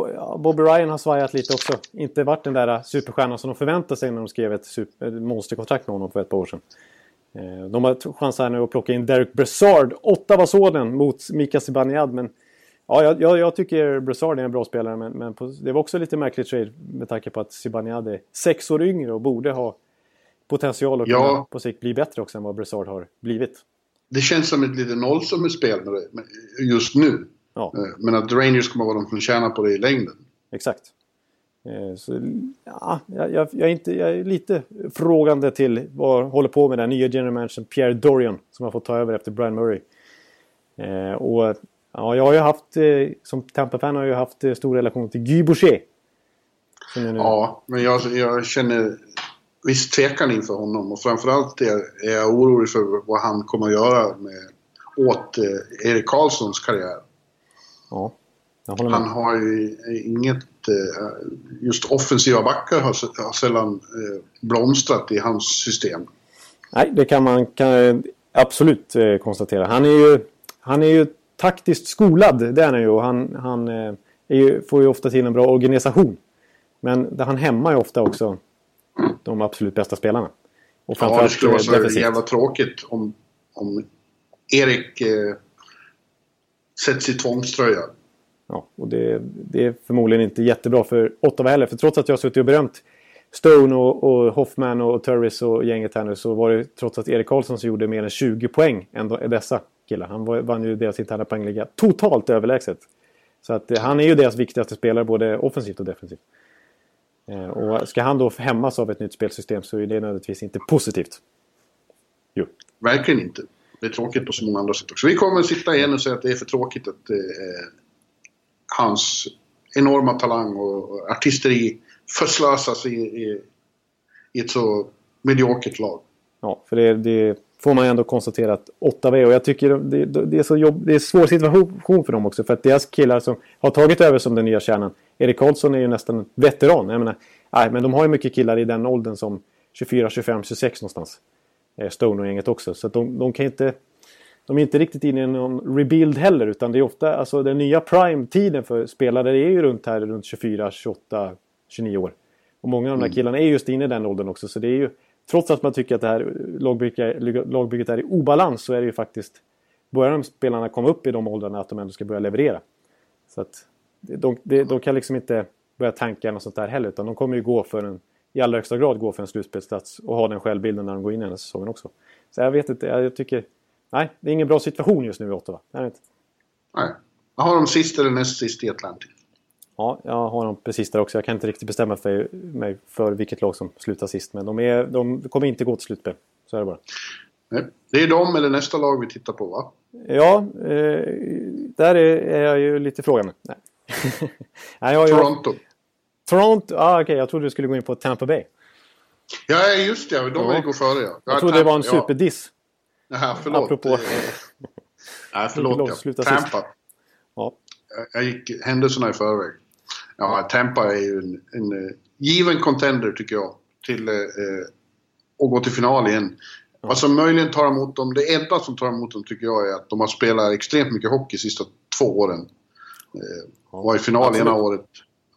Bobby Ryan har svajat lite också. Inte varit den där superstjärnan som de förväntade sig när de skrev ett super, ett monsterkontrakt med honom för ett par år sedan. Eh, De har chans här nu att plocka in Derek Brassard, Ottawa-sonen, mot Mika Zibanejad. Men ja, jag, jag, tycker Brassard är en bra spelare. Men, men på, det var också lite märkligt trade med tanke på att Zibanejad är sex år yngre och borde ha potential att Ja. på sikt bli bättre också än vad Brassard har blivit. Det känns som ett lite nollsummespel just nu. Ja. Eh, Men att Rangers kommer vara de som tjänar på det i längden. Exakt. Eh, Så, ja, jag, jag, är inte, jag är lite frågande till vad håller på med den nya general managern Pierre Dorian som har fått ta över efter Brian Murray. Eh, och ja, jag har ju haft, eh, som Tampa-fan har jag ju haft eh, stor relation till Guy Boucher. Ja, men jag, jag känner viss tvekan inför honom och framförallt är, jag orolig för vad han kommer att göra med, åt eh, Erik Karlssons karriär. ja. Han har ju inget... eh, Just offensiva backar har, har sällan eh, blomstrat i hans system. Nej, det kan man kan, absolut eh, konstatera. Han är ju, han är ju taktiskt skolad, det är han ju. Och han, han ju, får ju ofta till en bra organisation. Men han hämmar ju ofta också de absolut bästa spelarna. Och Ja, det skulle vara så defensivt. jävla tråkigt om, om Erik eh, sätts i tvångströja. Ja, och det, det är förmodligen inte jättebra för Ottawa heller. För trots att jag har suttit och berömt Stone och, och Hoffman och Turris och gänget här nu så var det trots att Erik Karlsson som gjorde mer än 20 poäng än de- dessa killar. Han var, vann ju deras interna poängliga totalt överlägset. Så att eh, han är ju deras viktigaste spelare både offensivt och defensivt. Eh, och ska han då hämmas av ett nytt spelsystem så är det nödvändigtvis inte positivt. Jo. Verkligen inte. Det är tråkigt på så många andra sätt också. Vi kommer att sitta igen och säga att det är för tråkigt att eh, hans enorma talang och, och artisteri förslösas i, i, i ett så mediokert lag. Ja, för det, det får man ju ändå konstatera att Ottawa är. Och jag tycker det, det, är så jobb, det är en svår situation för dem också. För att deras killar som har tagit över som den nya kärnan. Erik Karlsson är ju nästan veteran. Jag menar, nej, men de har ju mycket killar i den åldern som 24, 25, 26 någonstans. Eh, Stone och gänget också. Så att de, de kan inte... De är inte riktigt inne i någon rebuild heller. Utan det är ofta, alltså den nya prime-tiden för spelare är ju runt här runt 24, 28, 29 år. Och många av de här killarna är just inne i den åldern också. Så det är ju, trots att man tycker att det här lagbygget, lagbygget är i obalans så är det ju faktiskt... Börjar de spelarna komma upp i de åldrarna att de ändå ska börja leverera. Så att de, de, de kan liksom inte börja tanka något sånt där heller. Utan de kommer ju gå för en, i allra högsta grad gå för en slutspelsplats och ha den självbilden när de går in i den här säsongen också. Så jag vet inte, jag tycker... Nej, det är ingen bra situation just nu i Ottawa. Inte. Nej. vad har de sist eller näst sist i Atlantic. Ja, jag har dem precis där också. Jag kan inte riktigt bestämma för mig för vilket lag som slutar sist. Men de, är, de kommer inte gå till slutspel. Så är det bara. Nej. Det är de eller nästa lag vi tittar på va? Ja, eh, där är, jag ju lite frågande. Nej. Nej, jag har ju- Toronto. Toronto? Ah, Okej, jag trodde du skulle gå in på Tampa Bay. Ja, just det. De ja. gå före ja. Jag, jag trodde det var en superdiss. Ja, förlåt. Apropå... Nej, förlåt. Ja. Tampa. Ja. Jag gick händelserna i förväg. Ja, Tampa är ju en, en uh, given contender tycker jag. Till uh, att gå till final igen. Vad som möjligen tar emot dem, det enda som tar emot dem tycker jag är att de har spelat extremt mycket hockey de sista två åren. Uh, var i final ena året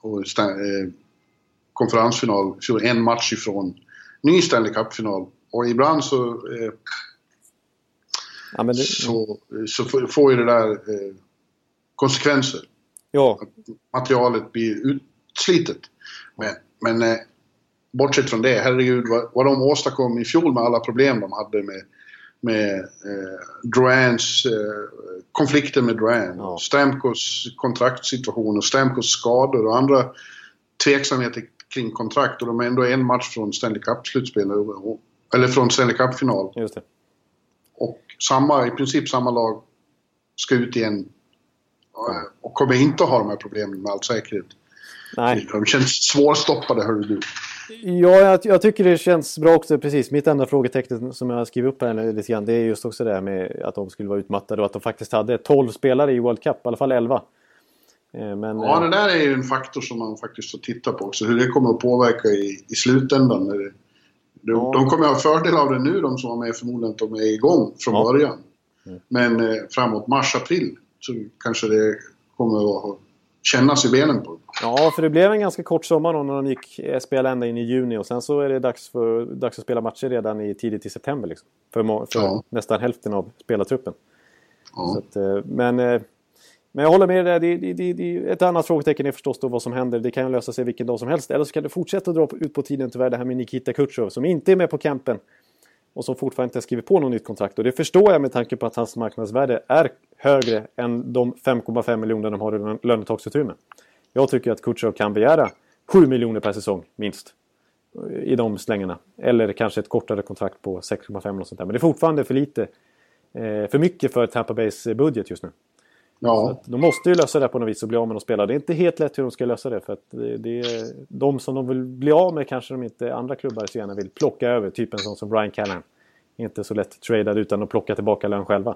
och uh, konferensfinal, en match ifrån ny Stanley Cup-final. Och ibland så, eh, ja, det, så, så får ju det där eh, konsekvenser. Ja. Att materialet blir utslitet. Men, men eh, bortsett från det, herregud vad, vad de åstadkom i fjol med alla problem de hade med, med eh, Durans eh, konflikter med Duran. Ja. Stamkos kontraktssituation och Stamkos skador och andra tveksamheter kring kontrakt och de är ändå en match från Stanley Cup-slutspel. Eller från Stanley Cup-final. Just det. Och samma, i princip samma lag ska ut igen. Och kommer inte att ha de här problemen med all säkerhet. Nej. De känns svårstoppade, hör du. Ja, jag, jag, tycker det känns bra också. Precis, mitt enda frågetecken som jag skrivit upp här lite grann, det är just också det här med att de skulle vara utmattade och att de faktiskt hade 12 spelare i World Cup, i alla fall 11. Eh, men, ja, det där är ju en faktor som man faktiskt får titta på också. Hur det kommer att påverka i, i slutändan. De, ja. de kommer att ha fördel av det nu, de som var med förmodligen att de är igång från ja. början. Mm. Men eh, framåt mars-april så kanske det kommer att kännas i benen på Ja, för det blev en ganska kort sommar då när de gick eh, spela ända in i juni och sen så är det dags, för, dags att spela matcher redan i tidigt i september. Liksom, för, för ja. nästan hälften av spelartruppen. Ja. Att, eh, men men jag håller med dig, det, det, det, ett annat frågetecken är förstås då vad som händer. Det kan lösa sig vilken dag som helst. Eller så kan det fortsätta dra ut på tiden tyvärr det här med Nikita Kutjov som inte är med på campen. Och som fortfarande inte har skrivit på något nytt kontrakt. Och det förstår jag med tanke på att hans marknadsvärde är högre än de 5,5 miljoner de har i lönetaksutrymme. Jag tycker att Kutjerov kan begära 7 miljoner per säsong, minst. I de slängarna. Eller kanske ett kortare kontrakt på 6,5 och sånt där. Men det är fortfarande för lite. Eh, för mycket för Tampa Bays budget just nu. Ja. de måste ju lösa det på något vis och bli av med de spelare. Det är inte helt lätt hur de ska lösa det. För att det, det är, de som de vill bli av med kanske de inte andra klubbar så gärna vill plocka över. Typ en sån som Brian Callan. Inte så lätt tradad utan att plocka tillbaka lön själva.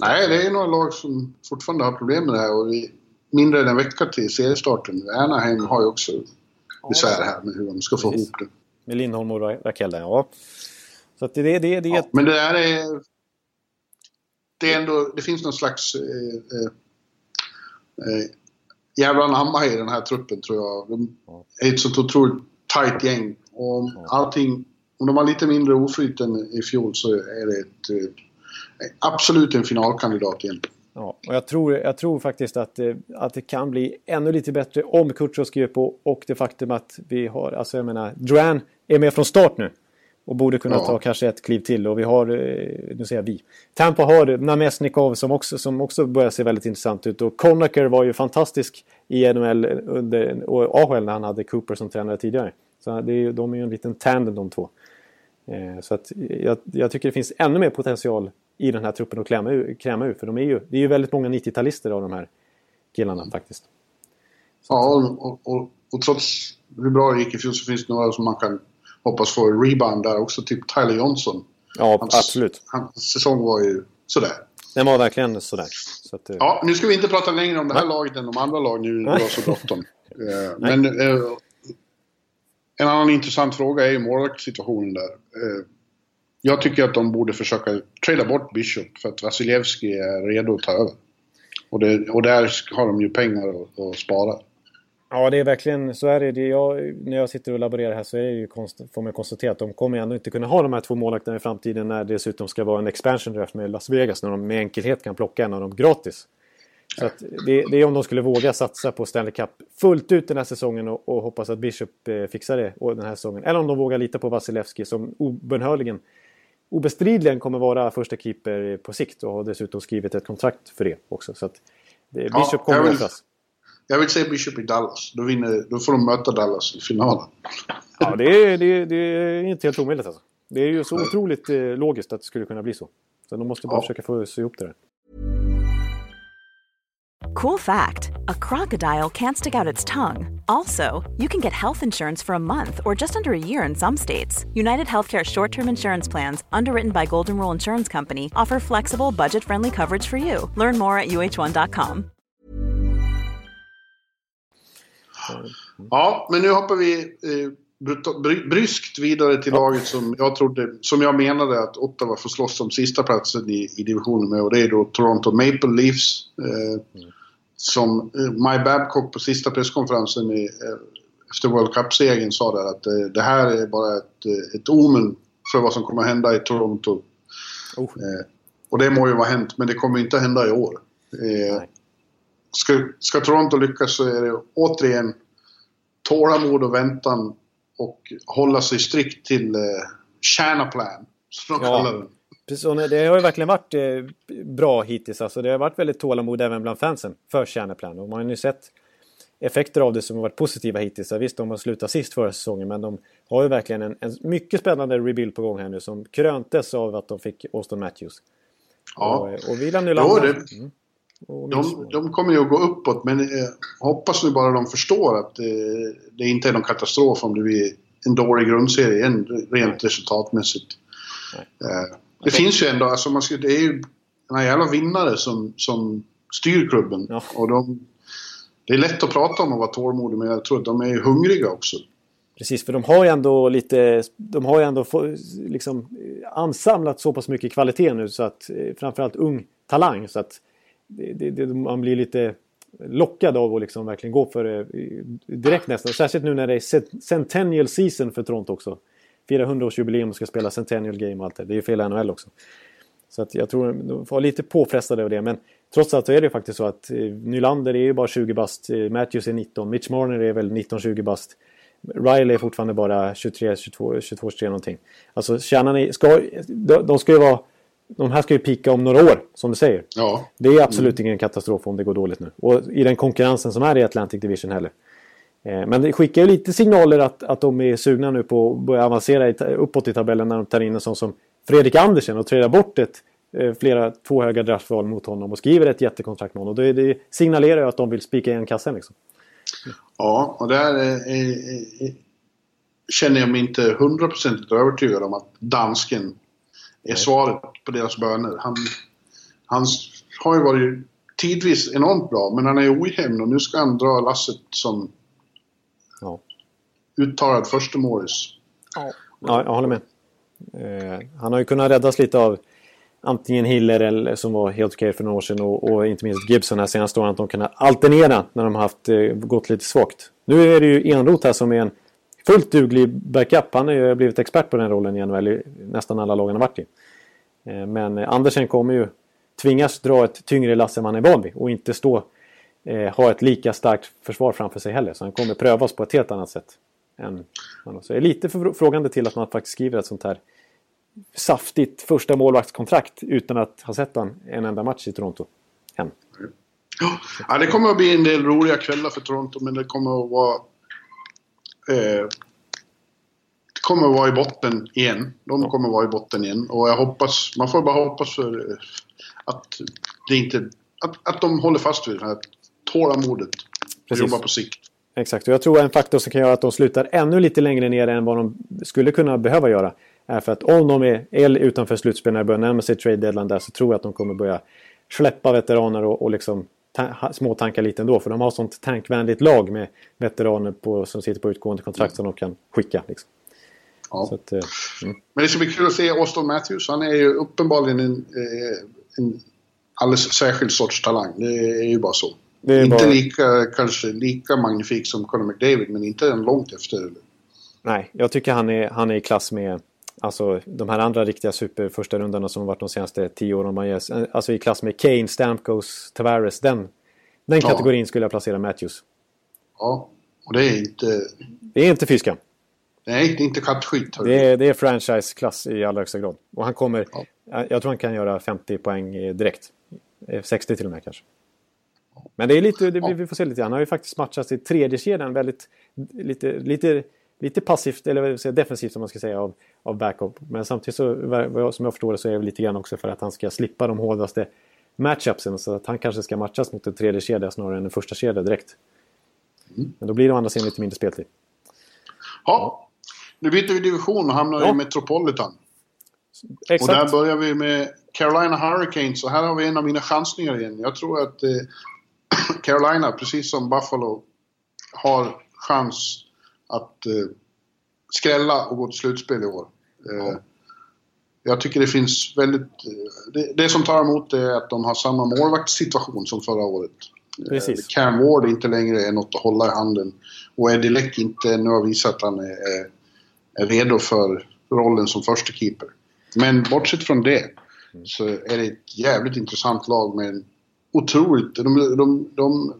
Nej, det är några lag som fortfarande har problem med det här. Och det mindre än en vecka till seriestarten. Anaheim har ju också besvär här med hur de ska få Precis. ihop det. Med Lindholm och Rakell ja. Så det, det, det, det ja, Men det där är det, är ändå, det finns någon slags eh, eh, eh jävla namma i den här truppen tror jag. De är ett så otroligt tight gäng. Och om allting, om de har lite mindre oflyt än i fjol så är det ett, eh, absolut en finalkandidat egentligen. Ja, och jag tror, jag tror faktiskt att, att det kan bli ännu lite bättre om Kutjov skriver på och det faktum att vi har, alltså jag menar, Duran är med från start nu. Och borde kunna ja. ta kanske ett kliv till. Och vi har, eh, nu säger jag vi. Tampa har Namesnikov som också, som också börjar se väldigt intressant ut. Och Conacher var ju fantastisk i NHL under, och AHL när han hade Cooper som tränare tidigare. Så det är, de är ju en liten tandem de två. Eh, så att jag, jag, tycker det finns ännu mer potential i den här truppen att klämma ur. Kräma ur för de är ju, det är ju väldigt många 90-talister av de här killarna faktiskt. Så ja, och, och, och, trots hur bra det gick i fjol så finns det några som man kan hoppas få rebound där också. Typ Tyler Johnson. Ja, hans, absolut. Hans säsong var ju sådär. Den var verkligen sådär. Så att, eh, ja, nu ska vi inte prata längre om det här laget än de andra lagen nu. Det var så bråttom. men uh, en annan intressant fråga är ju målvaktssituationen där. Uh, jag tycker att de borde försöka trada bort Bishop för att Vasilevski är redo att ta över. Och, det, och där har de ju pengar att spara. Ja, det är verkligen så är det. Jag, när jag sitter och laborerar här så är det ju konst, får man konstatera att de kommer ändå inte kunna ha de här två målvakterna i framtiden när det dessutom ska vara en expansion draft med Las Vegas när de med enkelhet kan plocka en av dem gratis. Så det, det är om de skulle våga satsa på Stanley Cup fullt ut den här säsongen och, och hoppas att Bishop eh, fixar det den här säsongen. Eller om de vågar lita på Vasilevski som obönhörligen obestridligen kommer vara första keeper på sikt och har dessutom skrivit ett kontrakt för det också. Så att det, Bishop ja, kommer att. Jag vill se Bishop i Dallas. Då, vinner, då får de möta Dallas i finalen. Ja, det är, det, det är inte helt omöjligt alltså. Det är ju så otroligt eh, logiskt att det skulle kunna bli så. Så de måste bara ja. försöka få se ihop det där. Cool fact a crocodile can't stick out its tongue. Also, you can get health insurance for a month or just under a year in some states. United Healthcare short term insurance plans, underwritten by Golden Rule Insurance Company, offer flexible, budget friendly coverage for you. Learn more at uh1.com. Ja, men nu hoppar vi eh, bryskt vidare till laget som jag trodde, som jag menade att Ottawa får slåss om sista platsen i, i divisionen med och det är då Toronto Maple Leafs. Eh, mm. Som eh, Mike Babcock på sista presskonferensen i, eh, efter World Cup-segern sa där att eh, det här är bara ett, eh, ett omen för vad som kommer att hända i Toronto. Oh. och det må ju vara hänt, men det kommer inte att hända i år. Ska, ska Toronto lyckas så är det återigen tålamod och väntan och hålla sig strikt till eh, kärnaplan. Som de ja. kallar den. Precis, det har ju verkligen varit eh, bra hittills. Alltså, det har varit väldigt tålamod även bland fansen för kärnaplan. Och man har ju sett effekter av det som har varit positiva hittills. Visst, de har slutat sist förra säsongen men de har ju verkligen en, en mycket spännande rebuild på gång här nu som kröntes av att de fick Austin Matthews. Ja. Och, och Wieland Nylander... Mm. De, de, kommer ju att gå uppåt men eh, hoppas nu bara de förstår att eh, det inte är någon katastrof om det blir en dålig grundserie en, rent resultatmässigt. Eh, det finns ju ändå, alltså man ska, det är ju några jävla vinnare som, som styr klubben. Ja. Och de, det är lätt att prata om att vara tålmodig men jag tror att de är hungriga också. Precis, för de har ju ändå lite, de har ju ändå liksom ansamlat så pass mycket kvalitet nu så att eh, framförallt ung talang så att det, det, man blir lite lockad av att liksom verkligen gå för det direkt nästan. Särskilt nu när det är Centennial Season för Toronto också. 400-årsjubileum och ska spela Centennial Game och allt det. Det är ju fel NHL också. Så att jag tror de var lite påfrestade av det. Men trots allt så är det ju faktiskt så att eh, Nylander är ju bara 20 bast. Eh, Matthews är 19. Mitch Marner är väl 19-20 bast. Riley är fortfarande bara 23, 22, 22, 23 någonting. Alltså kärnan ska, de ska ju vara de här ska ju pika om några år, som du säger. Ja. Det är absolut mm. ingen katastrof om det går dåligt nu. Och i den konkurrensen som är i Atlantic Division heller. Eh, men det skickar ju lite signaler att, att de är sugna nu på att börja avancera uppåt i tabellen när de tar in en sån som Fredrik Andersen och träda bort ett, eh, flera, två höga draftval mot honom och skriver ett jättekontrakt med honom. Och det, det signalerar ju att de vill spika igen kassen liksom. Ja, och där är, är, är, känner jag mig inte hundraprocentigt övertygad om att dansken är svaret på deras böner. Han, han har ju varit tidvis enormt bra, men han är ojämn och nu ska han dra lasset som ja. uttalad förstemålis. Ja. ja, jag håller med. Eh, han har ju kunnat räddas lite av antingen Hiller eller, som var helt okej för några år sedan och, och inte minst Gibson här senaste åren. Att de kunnat alternera när de har haft, eh, gått lite svagt. Nu är det ju Enroth här som är en fullt duglig backup. Han har ju blivit expert på den rollen i NHL i nästan alla lag han har varit i. Eh, men Andersen kommer ju tvingas dra ett tyngre lass än man är van vid och inte stå eh, ha ett lika starkt försvar framför sig heller. Så han kommer prövas på ett helt annat sätt. Än, så jag är lite frågande till att man faktiskt skriver ett sånt här saftigt första målvaktskontrakt utan att ha sett han en enda match i Toronto. Än. Ja, det kommer att bli en del roliga kvällar för Toronto men det kommer att vara eh, kommer att vara i botten igen. De kommer att vara i botten igen. Och jag hoppas, man får bara hoppas för eh, att det inte... Att, att de håller fast vid det här tålamodet och jobbar på sikt. Exakt, och jag tror en faktor som kan göra att de slutar ännu lite längre ner än vad de skulle kunna behöva göra är för att om de är, är utanför slutspel när det börjar närma sig trade deadline där så tror jag att de kommer börja släppa veteraner och, och liksom småtanka lite ändå. För de har sånt tankvänligt lag med veteraner på, som sitter på utgående kontrakt som de kan skicka. Liksom. Ja. Att, eh, mm. Men det ska bli kul att se Austin Matthews. Han är ju uppenbarligen en, eh, en alldeles särskild sorts talang. Det är ju bara så. inte bara... lika, kanske lika magnifik som Conor McDavid, men inte en långt efter. Nej, jag tycker han är, han är i klass med Alltså de här andra riktiga super första rundarna som varit de senaste tio åren. Man ger, alltså i klass med Kane, Stamkos, Tavares. Den, den kategorin ja. skulle jag placera Matthews. Ja, och det är inte... Det är inte fiska. Nej, det är inte kattskit. Det är, det är franchise-klass i allra högsta grad. Och han kommer... Ja. Jag tror han kan göra 50 poäng direkt. 60 till och med kanske. Men det är lite, det, vi får se lite. Han har ju faktiskt matchat i tredje kedjan väldigt... Lite, lite, lite passivt, eller säga, defensivt som man ska säga, av, av backup. Men samtidigt så, som jag förstår det, så är det lite grann också för att han ska slippa de hårdaste matchupsen. Så att han kanske ska matchas mot en tredje kedja snarare än en första kedja direkt. Mm. Men då blir det å andra sidan lite mindre speltid. Ja, nu byter vi division och hamnar ja. i Metropolitan. Exakt. Och där börjar vi med Carolina Hurricanes och här har vi en av mina chansningar igen. Jag tror att eh, Carolina, precis som Buffalo, har chans att eh, skrälla och gå till slutspel i år. Eh, jag tycker det finns väldigt... Eh, det, det, som tar emot är att de har samma målvaktssituation som förra året. Eh, precis. Cam Ward inte längre är något att hålla i handen. Och Eddie Leck inte nu har visat att han är, är, är redo för rollen som första keeper. Men bortsett från det så är det ett jävligt intressant lag med en otroligt... De, de, de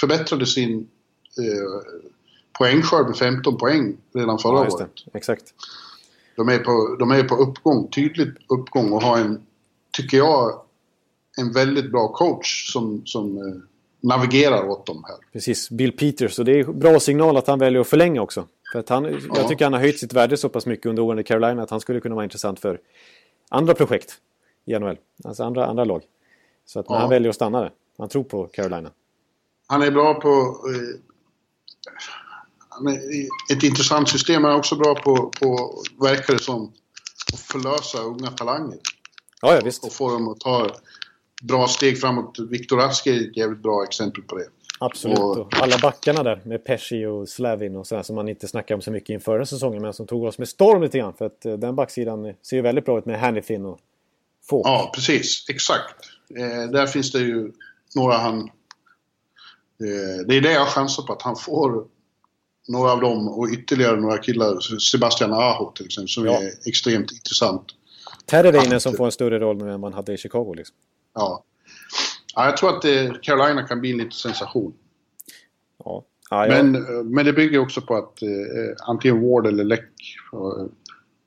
förbättrade sin eh, poängskörd med 15 poäng redan förra ja, året. Exakt. De är, på, de är på uppgång, tydligt uppgång och har en, tycker jag, en väldigt bra coach som, som eh, navigerar åt dem här. Precis, Bill Peters. Och det är bra signal att han väljer att förlänga också. För att han, ja. Jag tycker han har höjt sitt värde så pass mycket under åren i Carolina att han skulle kunna vara intressant för andra projekt i NHL. Alltså andra, andra lag. Så att ja. han väljer att stanna där. Han tror på Carolina. Han är bra på... Eh, ett intressant system. Han är också bra på, på verkar det som, att förlösa unga talanger. Ja, ja visst. Och få dem att ta bra steg framåt. Viktor Rask är ett jävligt bra exempel på det. Absolut. Och, alla backarna där med Pesci och Slavin och sådär som man inte snackade om så mycket inför den säsongen men som tog oss med storm lite grann. För att eh, den backsidan ser ju väldigt bra ut med Hannifin och Falk. Ja, precis. Exakt. Eh, där finns det ju några han... Eh, det är det jag chansar på, att han får några av dem och ytterligare några killar. Sebastian Aho till exempel, som ja. är extremt intressant. Terreveinen som får en större roll nu än man hade i Chicago liksom. Ja. ja jag tror att det, Carolina kan bli lite sensation. Ja. ja men, men det bygger också på att eh, antingen Ward eller Läck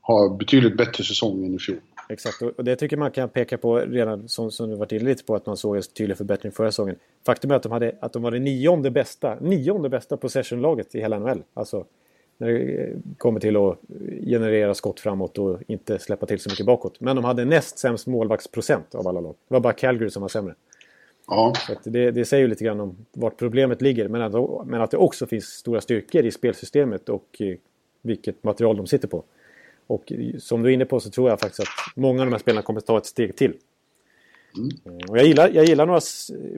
har betydligt bättre säsong än i fjol. Exakt, och det tycker man kan peka på redan som, som du varit inne lite på att man såg en tydlig förbättring förra säsongen. Faktum är att de, hade, att de var det nionde bästa, nionde bästa possession-laget i hela NHL. Alltså när det kommer till att generera skott framåt och inte släppa till så mycket bakåt. Men de hade näst sämst målvaktsprocent av alla lag. Det var bara Calgary som var sämre. Ja. Det, det, säger ju lite grann om vart problemet ligger. Men att, men att det också finns stora styrkor i spelsystemet och vilket material de sitter på. Och som du är inne på så tror jag faktiskt att många av de här spelarna kommer att ta ett steg till. Mm. Och jag, gillar, jag gillar några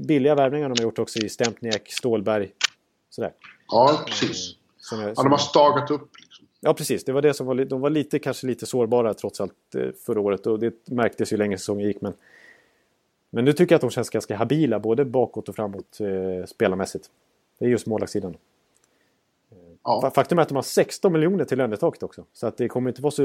billiga värvningar de har gjort också i Stempniak, Stålberg. Sådär. Ja, precis. Som jag, som... Ja, de har stagat upp. Liksom. Ja, precis. Det var det som var, de var lite, kanske lite sårbara trots allt eh, förra året. Och det märktes ju länge säsongen gick. Men, men nu tycker jag att de känns ganska habila både bakåt och framåt eh, spelarmässigt. Det är just målvaktssidan. Ja. Faktum är att de har 16 miljoner till lönetaket också. Så att det kommer inte vara så...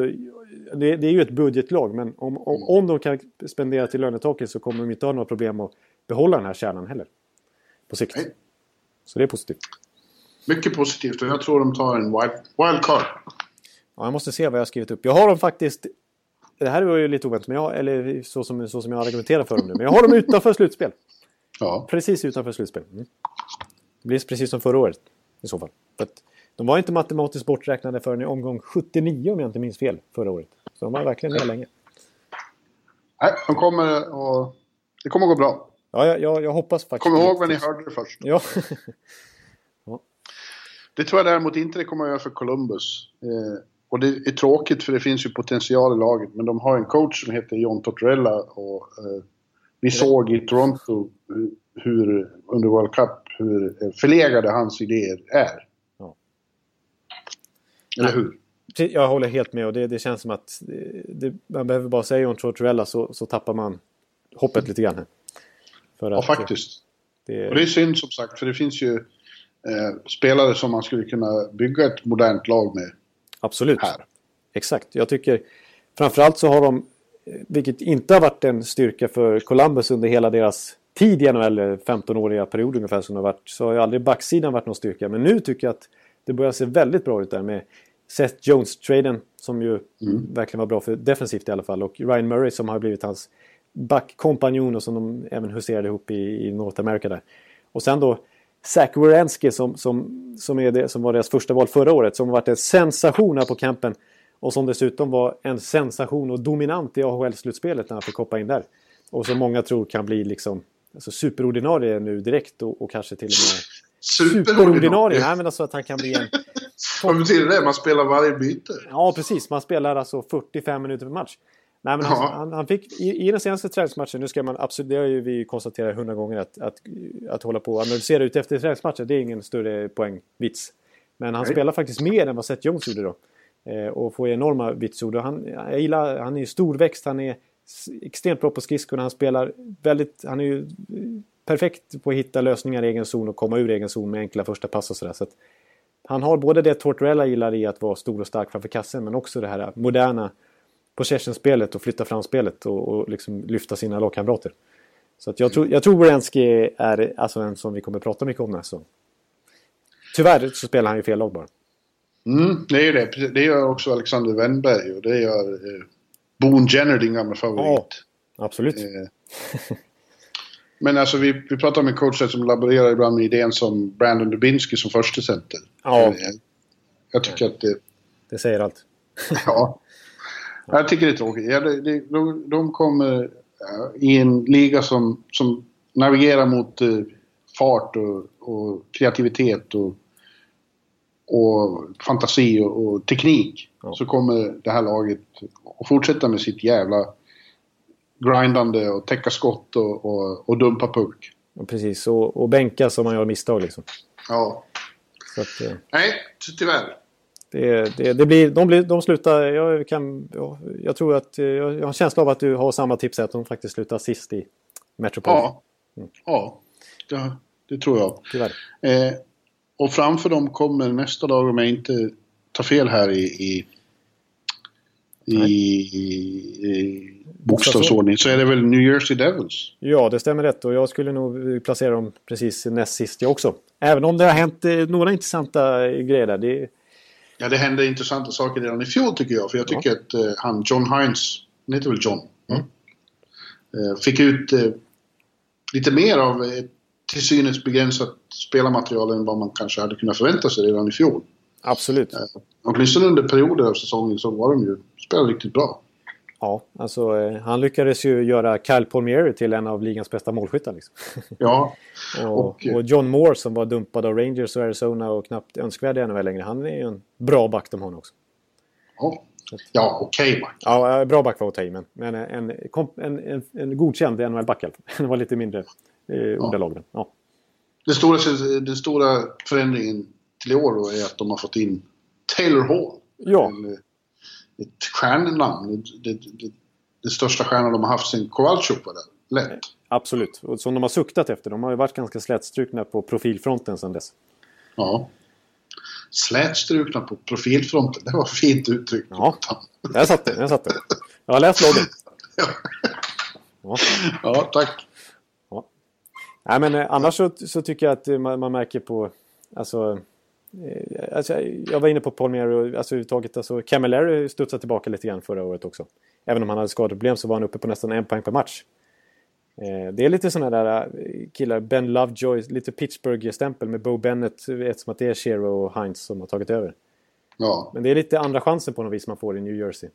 Det, det är ju ett budgetlag men om, om, mm. om de kan spendera till lönetaket så kommer de inte ha några problem att behålla den här kärnan heller. På sikt. Nej. Så det är positivt. Mycket positivt och jag tror de tar en wild, wildcard. Ja, jag måste se vad jag har skrivit upp. Jag har dem faktiskt... Det här var ju lite oväntat, men jag, eller så som, så som jag argumenterar för dem nu. Men jag har dem utanför slutspel. Ja. Precis utanför slutspel. Mm. Det blir precis som förra året i så fall. För att de var inte matematiskt borträknade förrän i omgång 79 om jag inte minns fel förra året. Så de var verkligen med länge. Nej, de kommer och Det kommer att gå bra. Ja, jag, jag, jag hoppas faktiskt. Kom ihåg vad ni hörde det först. Ja. ja. Det tror jag däremot inte det kommer att göra för Columbus. Eh, och det är tråkigt för det finns ju potential i laget. Men de har en coach som heter John Tortorella. Och, eh, vi såg i Toronto hur, under World Cup hur förlegade hans idéer är. Eller hur? Jag håller helt med och det, det känns som att det, man behöver bara säga om Tortorella så, så tappar man hoppet lite grann. Här. För ja, faktiskt. Det... Och det är synd som sagt för det finns ju eh, spelare som man skulle kunna bygga ett modernt lag med. Absolut. Här. Exakt. Jag tycker framförallt så har de, vilket inte har varit en styrka för Columbus under hela deras tid i NHL, 15-åriga period ungefär som det har varit, så har ju aldrig backsidan varit någon styrka. Men nu tycker jag att det börjar se väldigt bra ut där med Seth Jones-traden som ju mm. verkligen var bra för defensivt i alla fall. Och Ryan Murray som har blivit hans backkompanjon och som de även huserade ihop i, i North America där. Och sen då Zach Wierenski som, som, som, är det, som var deras första val förra året. Som har varit en sensation här på campen. Och som dessutom var en sensation och dominant i AHL-slutspelet när han fick hoppa in där. Och som många tror kan bli liksom alltså superordinarie nu direkt och, och kanske till och med Superordinarie? Nej, men alltså att han kan bli en... Vad betyder det? Man spelar varje byte? Ja, precis. Man spelar alltså 45 minuter per match. Nej, men han, Ja. han, han fick i, i den senaste träningsmatchen, nu ska man absolut, det har ju vi konstaterat hundra gånger att, att, att hålla på och analysera ut efter träningsmatcher, det är ingen större poängvits. Men han Nej. spelar faktiskt mer än vad Seth Jones gjorde då. Eh, och får enorma vitsord. Och Han, jag gillar, han är ju storväxt, han är extremt bra på skridskorna, han spelar väldigt, han är ju perfekt på att hitta lösningar i egen zon och komma ur egen zon med enkla första pass och sådär. Så att han har både det Tortorella gillar i att vara stor och stark framför kassen men också det här moderna possession-spelet och flytta fram spelet och, och liksom lyfta sina lagkamrater. Så att jag, tror, jag tror Borensky är alltså en som vi kommer prata mycket om nästa. Tyvärr så spelar han ju fel lag bara. Mm, det är ju det. Det gör också Alexander Wennberg och det gör eh, Boone Jenner, din gamla favorit. Absolut. Eh, Men alltså vi, vi pratar om en coach som laborerar ibland med idén som Brandon Dubinsky som första center. Ja. Jag tycker att det... Det säger allt. Ja. Jag tycker det är tråkigt. Ja, det, det, de, de kommer i en liga som, som navigerar mot eh, fart och, och kreativitet och, och fantasi och, och teknik. Ja. Så kommer det här laget att fortsätta med sitt jävla grindande och täcka skott och, och, och dumpa puck. Precis, och, och bänka som man gör misstag liksom. Ja. Så att, eh, Nej, ty- tyvärr. det, det, det blir, de, blir, de slutar, jag, kan, jag, tror att, eh, jag har en känsla av att du har samma tips att de faktiskt slutar sist i Metropol. Ja. Ja, det, det tror jag. Tyvärr. Eh, och framför dem kommer nästa dag, om jag inte tar fel här i, i, i, i bokstavsordning, så är det väl New Jersey Devils. Ja, det stämmer rätt och jag skulle nog placera dem precis näst sist jag också. Även om det har hänt eh, några intressanta eh, grejer där. Det, Ja, det hände intressanta saker redan i fjol tycker jag. För jag tycker att eh, han John Hines, han heter väl John? Mm. Eh, fick ut eh, lite mer av eh, till synes begränsat spelarmaterial än vad man kanske hade kunnat förvänta sig redan i fjol. Absolut. Åtminstone under perioder av säsongen så var de ju, spelade riktigt bra. Ja, alltså eh, han lyckades ju göra Kyle Palmieri till en av ligans bästa målskyttar. Liksom. Ja, och, Och- John Moore som var dumpad av Rangers och Arizona och knappt önskvärd i NHL längre. Han är ju en bra back de har också. ja, ja okej Mac. Ja, eh, bra back var att ta i, men, men en, en, en, en, en godkänd NHL-back. Det var lite mindre eh, ordalag. men, Ja. Den stora, den stora förändringen till i år då är att de har fått in Taylor Hall. Ja. Eh, ett stjärnnamn. Det, det, det, det största stjärnan de har haft sen Kowalczyk var där. Lätt. Absolut. Och som de har suktat efter. De har ju varit ganska slätstrukna på profilfronten sedan dess. Ja. Slätstrukna på profilfronten. Det var fint uttryck. Ja. Där satt det. Där satt det. Jag har läst loggen. Ja. ja, tack. Nej, men eh, annars så, så tycker jag att eh, man, man märker på... Alltså, eh, alltså, jag var inne på Palmieri och alltså, överhuvudtaget. Alltså, Camilleri studsade tillbaka lite grann förra året också. Även om han hade skadeproblem så var han uppe på nästan en poäng per match. Eh, det är lite sådana där eh, killar, Ben Lovejoy, lite Pittsburgh-stämpel med Bo Bennett. Ett som att det är Shero och Heinz som har tagit över. Ja. Men det är lite andra chansen på något vis man får i New Jersey.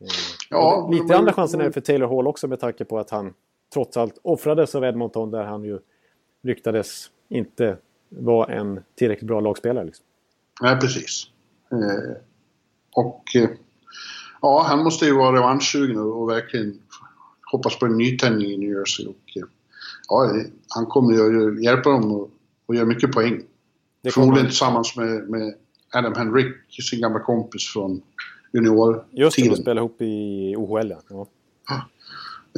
Eh, Ja, lite men- andra chansen är det för Taylor Hall också med tanke på att han trots allt offrades av Edmonton där han ju ryktades inte vara en tillräckligt bra lagspelare. Liksom. Nej, precis. Eh, och eh, ja, han måste ju vara revanschsugen och, och verkligen hoppas på en nytändning i New Jersey. Och, eh, ja, eh, han kommer ju hjälpa dem och, och göra mycket poäng. Förmodligen tillsammans med, med Adam Henrik, sin gamla kompis från Just det, juniortiden. de spelar ihop i OHL. Ja. Ja.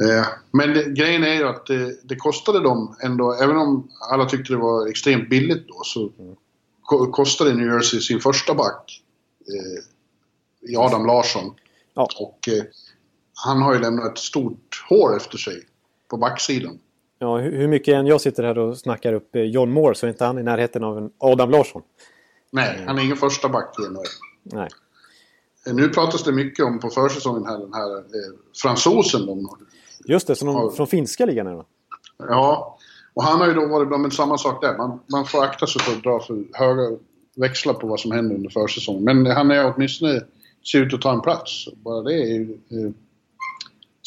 Eh, Men det, grejen är ju att det, det kostade dem ändå, även om alla tyckte det var extremt billigt då, så ko- kostade New Jersey sin första back eh, i Adam Larsson. Ja. Och eh, han har ju lämnat ett stort hår efter sig på backsidan. Ja, hur mycket än jag sitter här och snackar upp eh, John Moore så är inte han i närheten av en Adam Larsson. Nej, han är ingen första back i NHL. Nej. Nu pratas det mycket om på försäsongen här, den här eh, fransosen de Just det, som de, från finska ligan är det? Ja, och han har ju då varit bra, men samma sak där. Man, man får akta sig för att dra för höga växlar på vad som händer under försäsongen. Men han är åtminstone ser ut att ta en plats. Bara det är ju eh,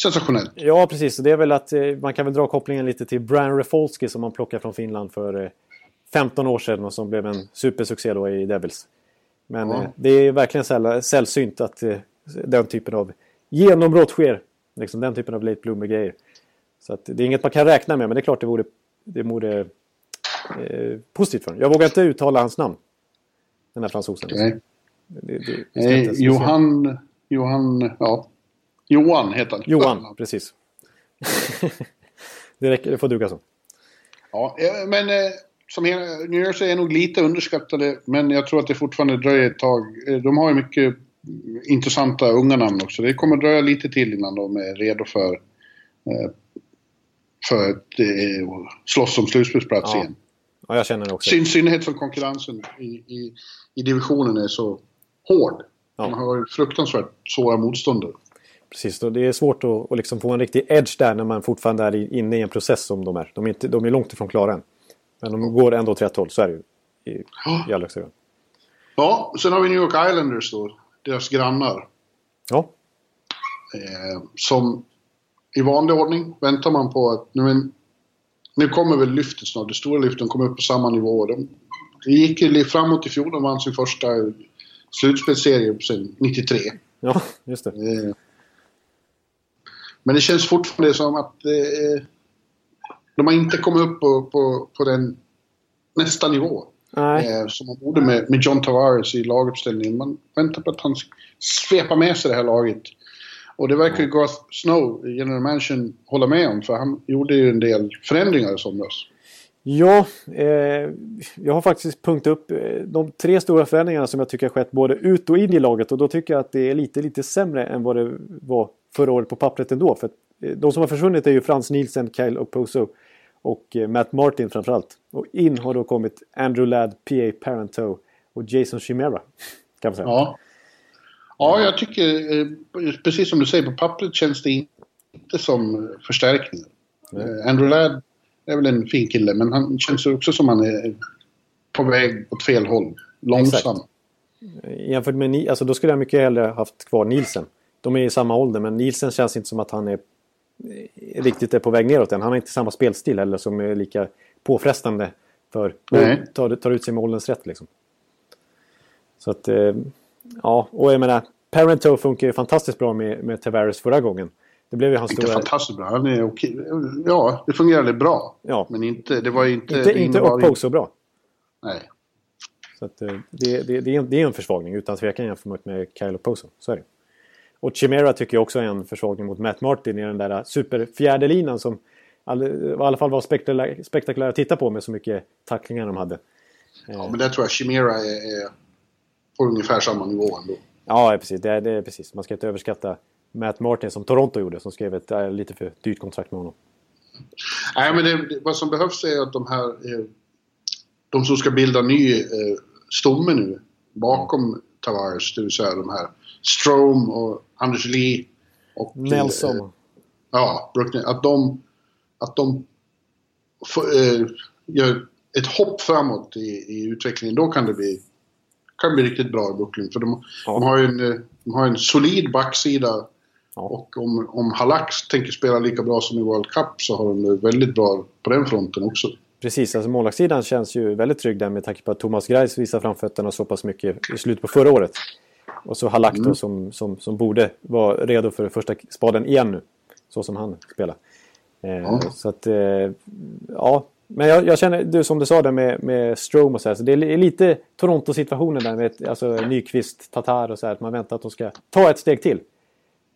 sensationellt. Ja, precis. Det är väl att eh, man kan väl dra kopplingen lite till Brian Rafalski som man plockade från Finland för eh, 15 år sedan och som blev en supersuccé då i Devils. Men Ja. eh, det är verkligen säll- sällsynt att eh, den typen av genombrott sker. Liksom den typen av late bloomer grejer. Så att det är inget man kan räkna med, men det är klart det vore, det vore eh, positivt för honom. Jag vågar inte uttala hans namn. Den här fransosen. Nej. Det, det, det Eh, Johan, Johan, ja. Johan heter han. Johan, precis. det, räcker, det får duga så. Ja, eh, men eh, som New Jersey är nog lite underskattade, men jag tror att det fortfarande dröjer ett tag. Eh, De har ju mycket intressanta unga namn också. Det kommer dröja lite till innan de är redo för, eh, för att eh, slåss om slutspelsplats Ja. igen. Ja, jag känner det också. I synnerhet som konkurrensen i, i, i divisionen är så hård. Ja. De har fruktansvärt svåra motståndare. Precis, och det är svårt att, att liksom få en riktig edge där när man fortfarande är inne i en process som de är. De är, inte, de är långt ifrån klara än. Men de går ändå åt rätt håll, så är det ju. I, i. Ja, sen har vi New York Islanders då. Deras grannar. Ja, Eh, som i vanlig ordning väntar man på att nu, men, nu kommer väl lyftet snart. Det stora lyften kommer upp på samma nivå. De, det gick framåt i fjol. De vann sin första slutspelsserie sen 93. ja just det. Eh, men det känns fortfarande som att eh, de har inte kommit upp på, på, på den nästa nivå. Nej, Eh, som man borde med, med John Tavares i laguppställningen. Man väntar på att han svepar med sig det här laget. Och det verkar ju Garth Snow, general managern, hålla med om. För han gjorde ju en del förändringar i somras. ja eh, jag har faktiskt punktat upp eh, de tre stora förändringarna som jag tycker har skett både ut och in i laget. Och då tycker jag att det är lite, lite sämre än vad det var förra året på pappret ändå. För eh, de som har försvunnit är ju Frans Nielsen, Kyle Oposo och eh, Matt Martin framförallt. Och in har då kommit Andrew Ladd, P.A. Parento och Jason Chimera. Kan man säga. Ja. Ja, jag tycker, eh, precis som du säger, på pappret känns det inte som förstärkningar. Eh, Andrew Ladd är väl en fin kille, men han känns också som han är på väg åt fel håll. Långsam. Jämfört med alltså då skulle jag mycket hellre haft kvar Nielsen. De är i samma ålder men Nielsen känns inte som att han är riktigt är på väg neråt än. Han har inte samma spelstil eller som är lika påfrestande för Nej. tar, tar ut sig med ålderns rätt liksom. Så att eh, ja, och jag menar Parento funkar ju fantastiskt bra med, med Tavares förra gången. Det blev ju hans Inte stora... fantastiskt bra. Han är okej. Ja, det fungerade bra. Ja. Men inte, det var inte... Inte, inte innebar så bra. Nej. Så att, eh, det, det, det, är en, det är en försvagning utan tvekan jämfört med Kyle Oposo. Så är det. Och Chimera tycker jag också är en försvagning mot Matt Martin i den där superfjärdelinan som all, i alla fall var spektakulär, spektakulär att titta på med så mycket tacklingar de hade. Ja, men där tror jag Chimera är, är på ungefär samma nivå ändå. Ja, precis. Det är, det är precis. Man ska inte överskatta Matt Martin som Toronto gjorde som skrev ett äh, lite för dyrt kontrakt med honom. Nej, men det, det, vad som behövs är att de här... Eh, de som ska bilda ny eh, stomme nu bakom Tavares, det vill säga de här Strom och Anders Lee och... eh, Nelson. ja, Brooklyn. Att de, att de eh, gör ett hopp framåt i, i utvecklingen. Då kan det bli, kan bli riktigt bra i Brooklyn. För de, Ja. de har ju en, eh, de har en solid backsida. Ja. Och om, om Halax tänker spela lika bra som i World Cup så har de det väldigt bra på den fronten också. Precis, alltså målvaktssidan känns ju väldigt trygg där med tanke på att Thomas Greis visar framfötterna så pass mycket i slutet på förra året. Och så Halak då som, som, som borde vara redo för första spaden igen nu. Så som han spelar. Eh, Ja. Så att, eh, ja. Men jag, jag känner, du som du sa där med, med Strome och så här, så det är lite Toronto-situationen där med alltså, Nyqvist, Tatar och så här. Att man väntar att de ska ta ett steg till.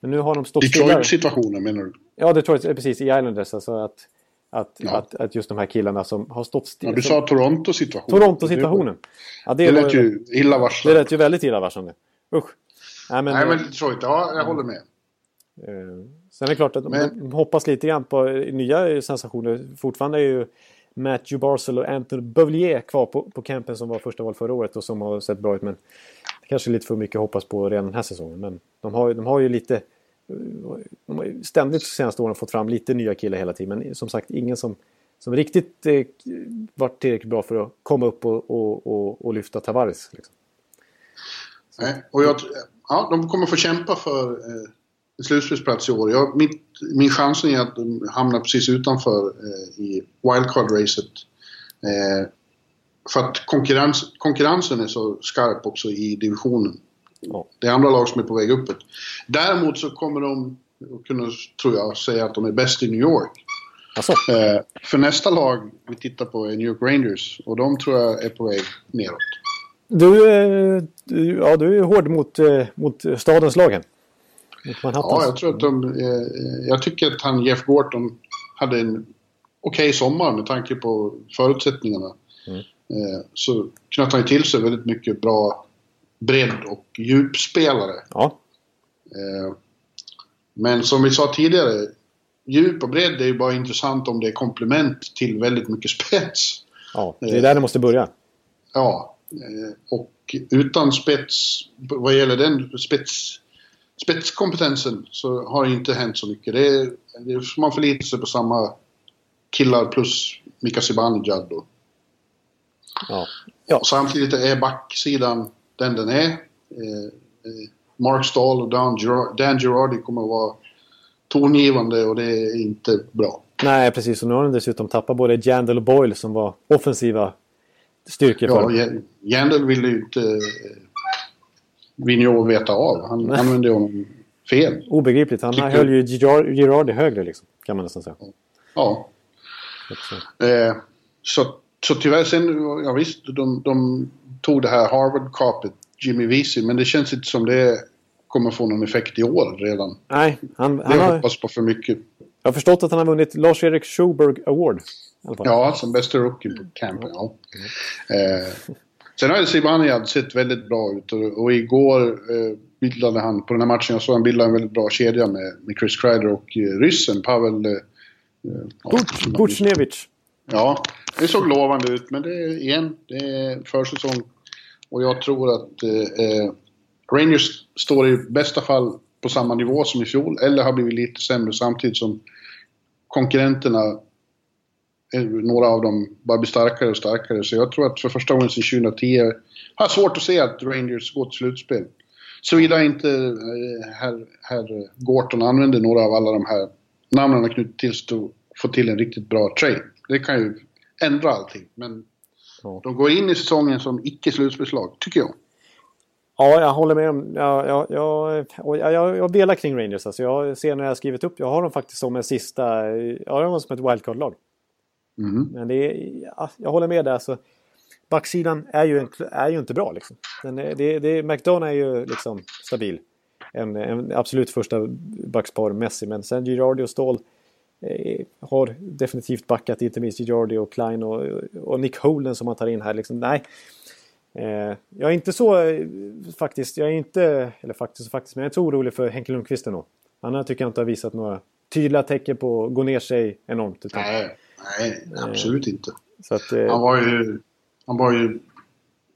Men nu har de stått stilla. Detroit-situationen menar du? Ja, Detroit, eh, precis, i Islanders. Alltså att, att, Ja. att, att just de här killarna som har stått stilla. Ja, du sa Toronto-situationen. Toronto-situationen. Ja, Det, det, lät ju, ju det illavarslande. lät ju väldigt illavarslande. Usch. Nej, men, Nej, men eh, Detroit, ja, jag håller med. eh, sen är det klart att de, Men- de hoppas lite grann på eh, nya sensationer. Fortfarande är ju Matthew Barzell och Anthony Bövlier kvar på, på campen som var första val förra året och som har sett bra ut. Men det kanske är lite för mycket att hoppas på redan den här säsongen. Men de har, de har ju lite... De har ständigt de senaste åren fått fram lite nya killar hela tiden. Men som sagt, ingen som, som riktigt eh, varit tillräckligt bra för att komma upp och, och, och, och lyfta Tavares. Liksom. Nej, och jag, ja, de kommer få kämpa för, eh, slutspelsplats i år. Jag, mitt, min chansning är att de hamnar precis utanför eh, i wildcard-racet. Eh, för att konkurrens, konkurrensen är så skarp också i divisionen. Ja. Det är andra lag som är på väg uppåt. Däremot så kommer de kunna, tror jag, säga att de är bäst i New York. Alltså, Eh, för nästa lag vi tittar på är New York Rangers och de tror jag är på väg neråt. Du, eh, ja, du är hård mot, eh, mot stadens lagen. Mot Manhattans. Ja, jag tror att de... Eh, jag tycker att han Jeff Gorton hade en okej sommar med tanke på förutsättningarna. Mm. Så knöt han ju till sig väldigt mycket bra bredd och djupspelare. Ja, men som vi sa tidigare, djup och bredd är ju bara intressant om det är komplement till väldigt mycket spets. ja, det är där det måste börja. Ja, och utan spets, vad gäller den spets, spetskompetensen så har det inte hänt så mycket. Det är, det är, man förlitar sig på samma killar plus Mika Zibanejad då. Ja. Ja. Samtidigt är backsidan den den är. Eh, eh, Mark Stahl och Dan, Girardi, Dan Girardi kommer att vara tongivande och det är inte bra. Nej, precis. Och nu har de dessutom tappat både Jandel och Boyle som var offensiva styrkor Ja, för. Jan- Jandel ville ju inte eh, Vigneault veta av. Han Nej. använde honom fel. Obegripligt. Han Tycker- höll ju Girard- Girardi högre liksom. Kan man nästan säga. Ja. Så, Eh, så, så tyvärr sen, ja visst, de, de tog det här Harvard-kapet, Jimmy Vesey, men det känns inte som det kommer få någon effekt i år redan. nej, han, Det han har, hoppas på för mycket. jag har förstått att han har vunnit Lars-Erik Schuberg Award. Ja, som bästa rookie på camp. Ja. Eh, sen har ju Zibanejad sett väldigt bra ut och, och igår eh, bildade han, på den här matchen jag såg, han bildade en väldigt bra kedja med, med Chris Kreider och eh, ryssen Pavel... Eh, eh, ja, det såg lovande ut men det är igen, det är försäsong. Och jag tror att eh, eh, Rangers står i bästa fall på samma nivå som i fjol eller har blivit lite sämre samtidigt som konkurrenterna, några av dem, bara blir starkare och starkare. Så jag tror att för första gången sedan 2010 har jag svårt att se att Rangers går till slutspel. Såvida inte eh, herr, herr Gorton använder några av alla de här namnen han knutit till sig och få till en riktigt bra trade. Det kan ju ändra allting. Men Ja. de går in i säsongen som icke-slutspelslag, tycker jag. Ja, jag håller med om... Jag, jag, jag, jag, jag, delar kring Rangers. Alltså jag ser när jag har skrivit upp. Jag har dem faktiskt som en sista... Jag har dem som ett wildcard-lag. Mhm. Men det är, ja, jag håller med där. Alltså, backsidan är ju, en, är ju inte bra. Liksom. Den är, det, det, McDonough är ju liksom stabil. En, en absolut första backspar Messi. Men sen Girardi och Ståhl eh, har definitivt backat. Inte minst Girardi och Klein och, och Nick Holden som man tar in här. Liksom, nej. Eh, jag är inte så eh, faktiskt. Jag är inte, eller faktiskt faktiskt, men jag är inte så orolig för Henke Lundqvist ändå. Han har, tycker jag inte har visat några tydliga tecken på att gå ner sig enormt. Utan, Nej, nej, absolut inte. att, eh, Han var ju, han var ju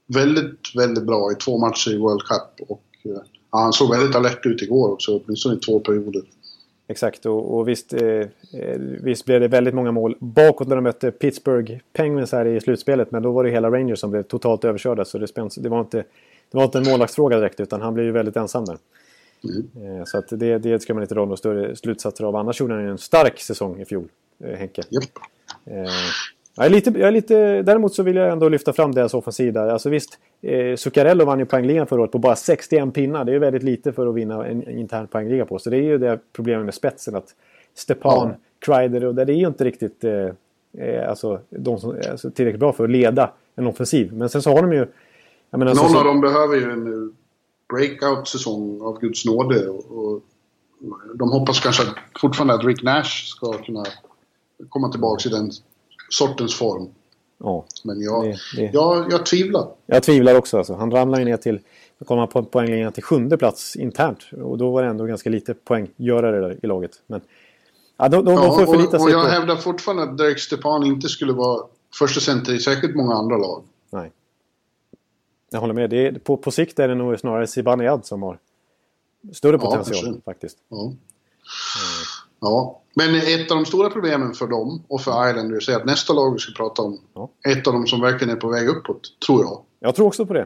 väldigt, väldigt bra i två matcher i World Cup. Och eh, ja, han såg väldigt alert ut igår också, åtminstone i två perioder. Exakt, och, och visst, eh, eh, visst blev det väldigt många mål bakåt när de mötte Pittsburgh Penguins här i slutspelet. Men då var det hela Rangers som blev totalt överkörda. Så det, spänns, det, var, inte, det var inte en målvaktsfråga direkt, utan han blev ju väldigt ensam där. Mm. Eh, så att det, det ska man inte dra några större slutsatser av. Annars gjorde han ju en stark säsong i fjol, eh, Henke. Japp. Eh, jag är lite, jag är lite, däremot så vill jag ändå lyfta fram deras offensiv där. Alltså visst, eh, Zuccarello vann ju poängligan förra året på bara 61 pinnar. Det är ju väldigt lite för att vinna en, intern poängliga på. Så det är ju det problemet med spetsen. Att Stepan, Ja. Kreider och det är ju inte riktigt eh, eh, alltså, de som är alltså, tillräckligt bra för att leda en offensiv. Men sen så har de ju... Menar, Någon så, av dem behöver ju en eh, breakout-säsong av Guds nåde. Och, och de hoppas kanske att, fortfarande att Rick Nash ska kunna komma tillbaka i den sortens form. ja, Men jag, Det- det- jag, jag tvivlar. jag tvivlar också. Alltså. Han ramlar ju ner till... Då kommer han på poängligan till sjunde plats internt. Och då var det ändå ganska lite poänggörare där i laget. Men ja, de, de, Ja, får förlita och, och sig jag på... hävdar fortfarande att Derek Stepan inte skulle vara första center i särskilt många andra lag. Nej. Jag håller med. Är, på, på sikt är det nog snarare Zibanejad som har större Ja, potential kanske. faktiskt. Ja. ja. Men ett av de stora problemen för dem och för Islanders är att nästa lag vi ska prata om, Ja. ett av dem som verkligen är på väg uppåt, tror jag. Jag tror också på det.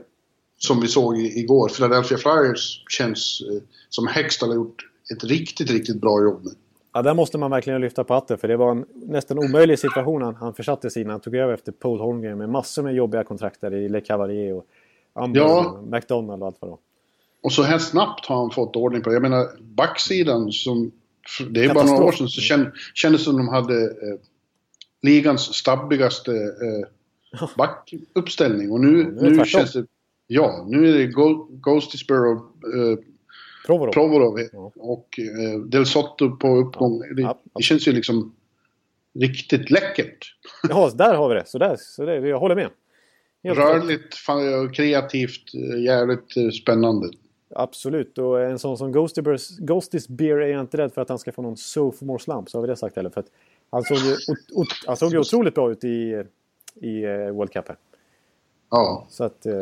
Som vi såg igår. Philadelphia Flyers känns eh, som Hextall har gjort ett riktigt, riktigt bra jobb med. Ja, där måste man verkligen lyfta på hatten för det var en nästan omöjlig situation han, han försatte sig i när han tog över efter Paul Holmgren med massor med jobbiga kontrakt där i Le Cavalier och Amber Ja. McDonald och allt vad det var. Och så här snabbt har han fått ordning på det. Jag menar, backsidan som... Det är bara några år sedan så känd, kändes som de hade eh, ligans stabbigaste eh, backuppställning. Och nu, det nu känns det... Ja, nu är det Go- Ghostisborough, eh, Provorov. Provorov Ja. och eh, Del Sotto på uppgång. Det, Ja, det känns ju liksom riktigt läckert. Ja, där har vi det. Så där, så där, jag håller med. Helt. Rörligt, kreativt, eh, jävligt eh, spännande. Absolut, och en sån som Ghostis, Beer är jag inte rädd för att han ska få någon sophomore slump, så har vi det sagt heller. För att han såg ju, han såg ju otroligt bra ut i, i eh, World Cup här. Ja, Så att... Eh,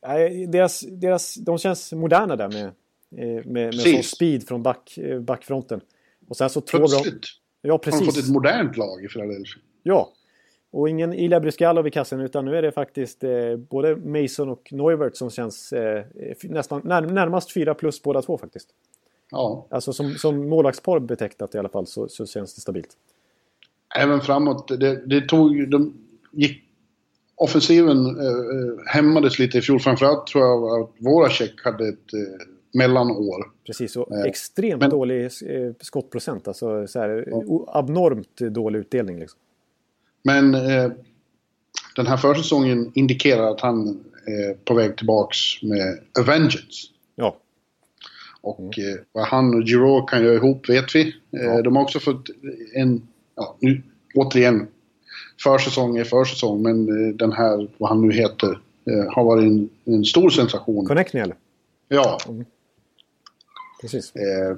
ja, deras, deras, de känns moderna där med, eh, med, med sån Precis. speed från back, backfronten. Och sen så plötsligt Ja, har de fått ett precis. modernt lag i Philadelphia. Ja. Och ingen Ilja Bryskalov i kassen utan nu är det faktiskt eh, både Mason och Neuvert som känns eh, nästan när, närmast fyra plus båda två faktiskt. Ja, Alltså som, som målvaktspar betecknat i alla fall så, så känns det stabilt. även framåt. Det, det tog de gick Offensiven eh, eh, hämmades lite i fjol. Framförallt tror jag att Voracek hade ett eh, mellanår. Precis, och Eh, extremt men- dålig eh, skottprocent. Alltså så här, o- abnormt dålig utdelning liksom. Men eh, den här försäsongen indikerar att han är på väg tillbaks med A Vengeance. Ja, Och eh, vad han och Giroud kan göra ihop vet vi. Eh, De har också fått en, ja, nu, återigen, försäsong är försäsong, men eh, den här, vad han nu heter, eh, har varit en, en stor sensation. Connectnell. Ja, Precis. eh,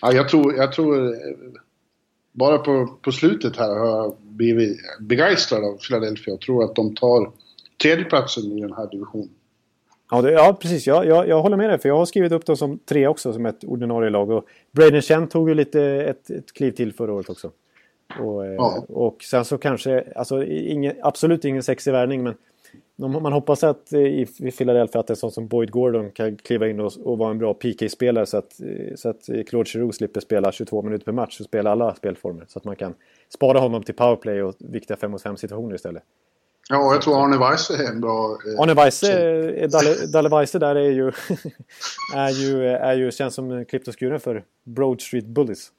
ja jag tror, jag tror eh, bara på, på slutet här har jag blivit begeistrad av Philadelphia och tror att de tar tredjeplatsen i den här divisionen. Ja, det, ja precis. Jag, jag, jag håller med dig. För jag har skrivit upp dem som tre också som ett ordinarie lag. Och Braden Chen tog ju lite ett, ett kliv till förra året också. Och, eh, Ja. och sen så kanske, alltså ingen, absolut ingen sexig värvning men man hoppas att eh, i Philadelphia att en sån som Boyd Gordon kan kliva in och, och vara en bra PK-spelare så att, eh, så att eh, Claude Giroux slipper spela 22 minuter per match och spela alla spelformer. Så att man kan spara honom till powerplay och viktiga 5 mot 5 situationer istället. Ja, jag tror Arne Weise är en bra... eh, Arne Weise, Dalle, Dalle Weise där är ju, är ju, är ju, känns som klippt och skuren för Broad Street Bullies.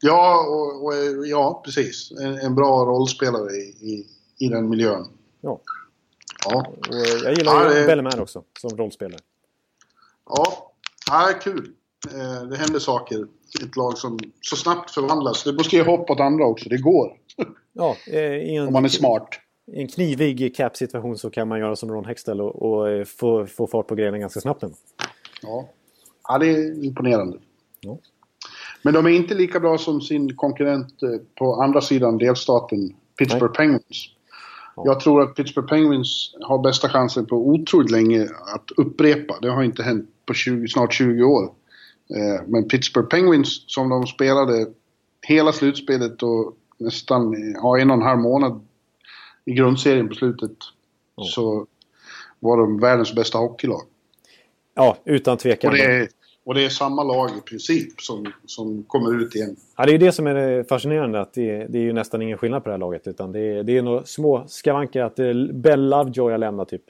Ja, och, och, ja precis. En, en bra rollspelare i, i, i den miljön. Ja. Ja, Och jag gillar Ja, ju det- Bellemare också som rollspelare. ja. ja kul. Eh, det händer saker. Ett lag som så snabbt förvandlas. Det måste ge hopp åt andra också. Det går. Ja, eh, i en, Om man är smart. i en knivig cap-situation så kan man göra som Ron Hextell och, och eh, få, få fart på grejerna ganska snabbt. ändå. Ja, ja det är imponerande. Ja. Men de är inte lika bra som sin konkurrent på andra sidan delstaten, Pittsburgh Penguins. Jag tror att Pittsburgh Penguins har bästa chansen på otroligt länge att upprepa. Det har inte hänt på 20, snart 20 år. Eh, Men Pittsburgh Penguins, som de spelade hela slutspelet och nästan ja, en och en halv månad i grundserien på slutet, så var de världens bästa hockeylag. Ja, utan tvekan. Och det, och det är samma lag i princip som, som kommer ut igen. Ja, det är ju det som är fascinerande. Att det, det är ju nästan ingen skillnad på det här laget. Utan det är, det är några små skavanker. Att är Ben Lovejoy har lämnat typ.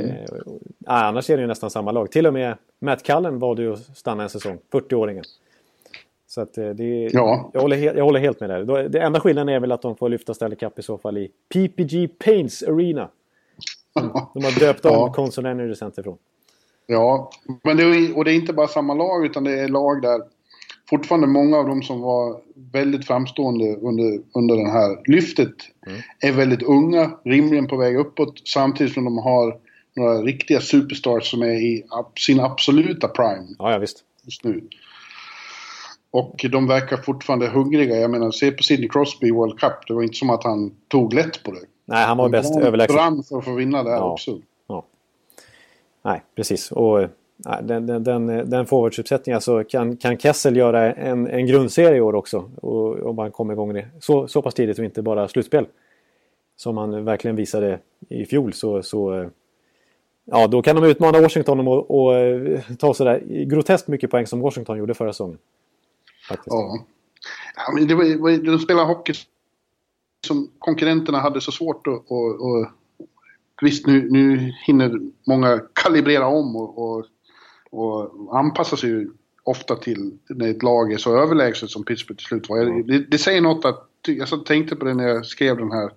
Eh, och- ja, annars är det ju nästan samma lag. Till och med Matt Cullen valde ju att stanna en säsong. 40-åringen. Så att eh, det Ja. jag, håller he- jag håller helt med där. Det enda skillnaden är väl att de får lyfta Stanley Cup i så fall i PPG Paints Arena. De har döpt om Ja. Consol Energy Center från. Ja, men det är, och det är inte bara samma lag utan det är lag där fortfarande många av dem som var väldigt framstående under, under det här lyftet är väldigt unga, rimligen på väg uppåt samtidigt som de har några riktiga superstars som är i sin absoluta prime Ja, ja visst. just nu. Och de verkar fortfarande hungriga. Jag menar, se på Sidney Crosby i World Cup. Det var inte som att han tog lätt på det. Nej, han var bäst Han överlägsen. brann för att få vinna där Ja. också. Nej, precis. Och eh, nej, den, den, den, eh, den forwardsuppsättningen så kan, kan Kessel göra en, en grundserie i år också. Och, om man kommer igång det så, så pass tidigt och inte bara slutspel. Som han verkligen visade i fjol så, så, eh, Ja, då kan de utmana Washington och, och, ta sådär groteskt mycket poäng som Washington gjorde förra säsongen. Faktiskt. Ja. ja men det var, de spelade hockey som konkurrenterna hade så svårt att... att, att visst, nu, nu hinner många kalibrera om och, och, och anpassa sig ofta till när ett lag är så överlägset som Pittsburgh till slut var. Det, det säger något att... Jag tänkte på det när jag skrev den här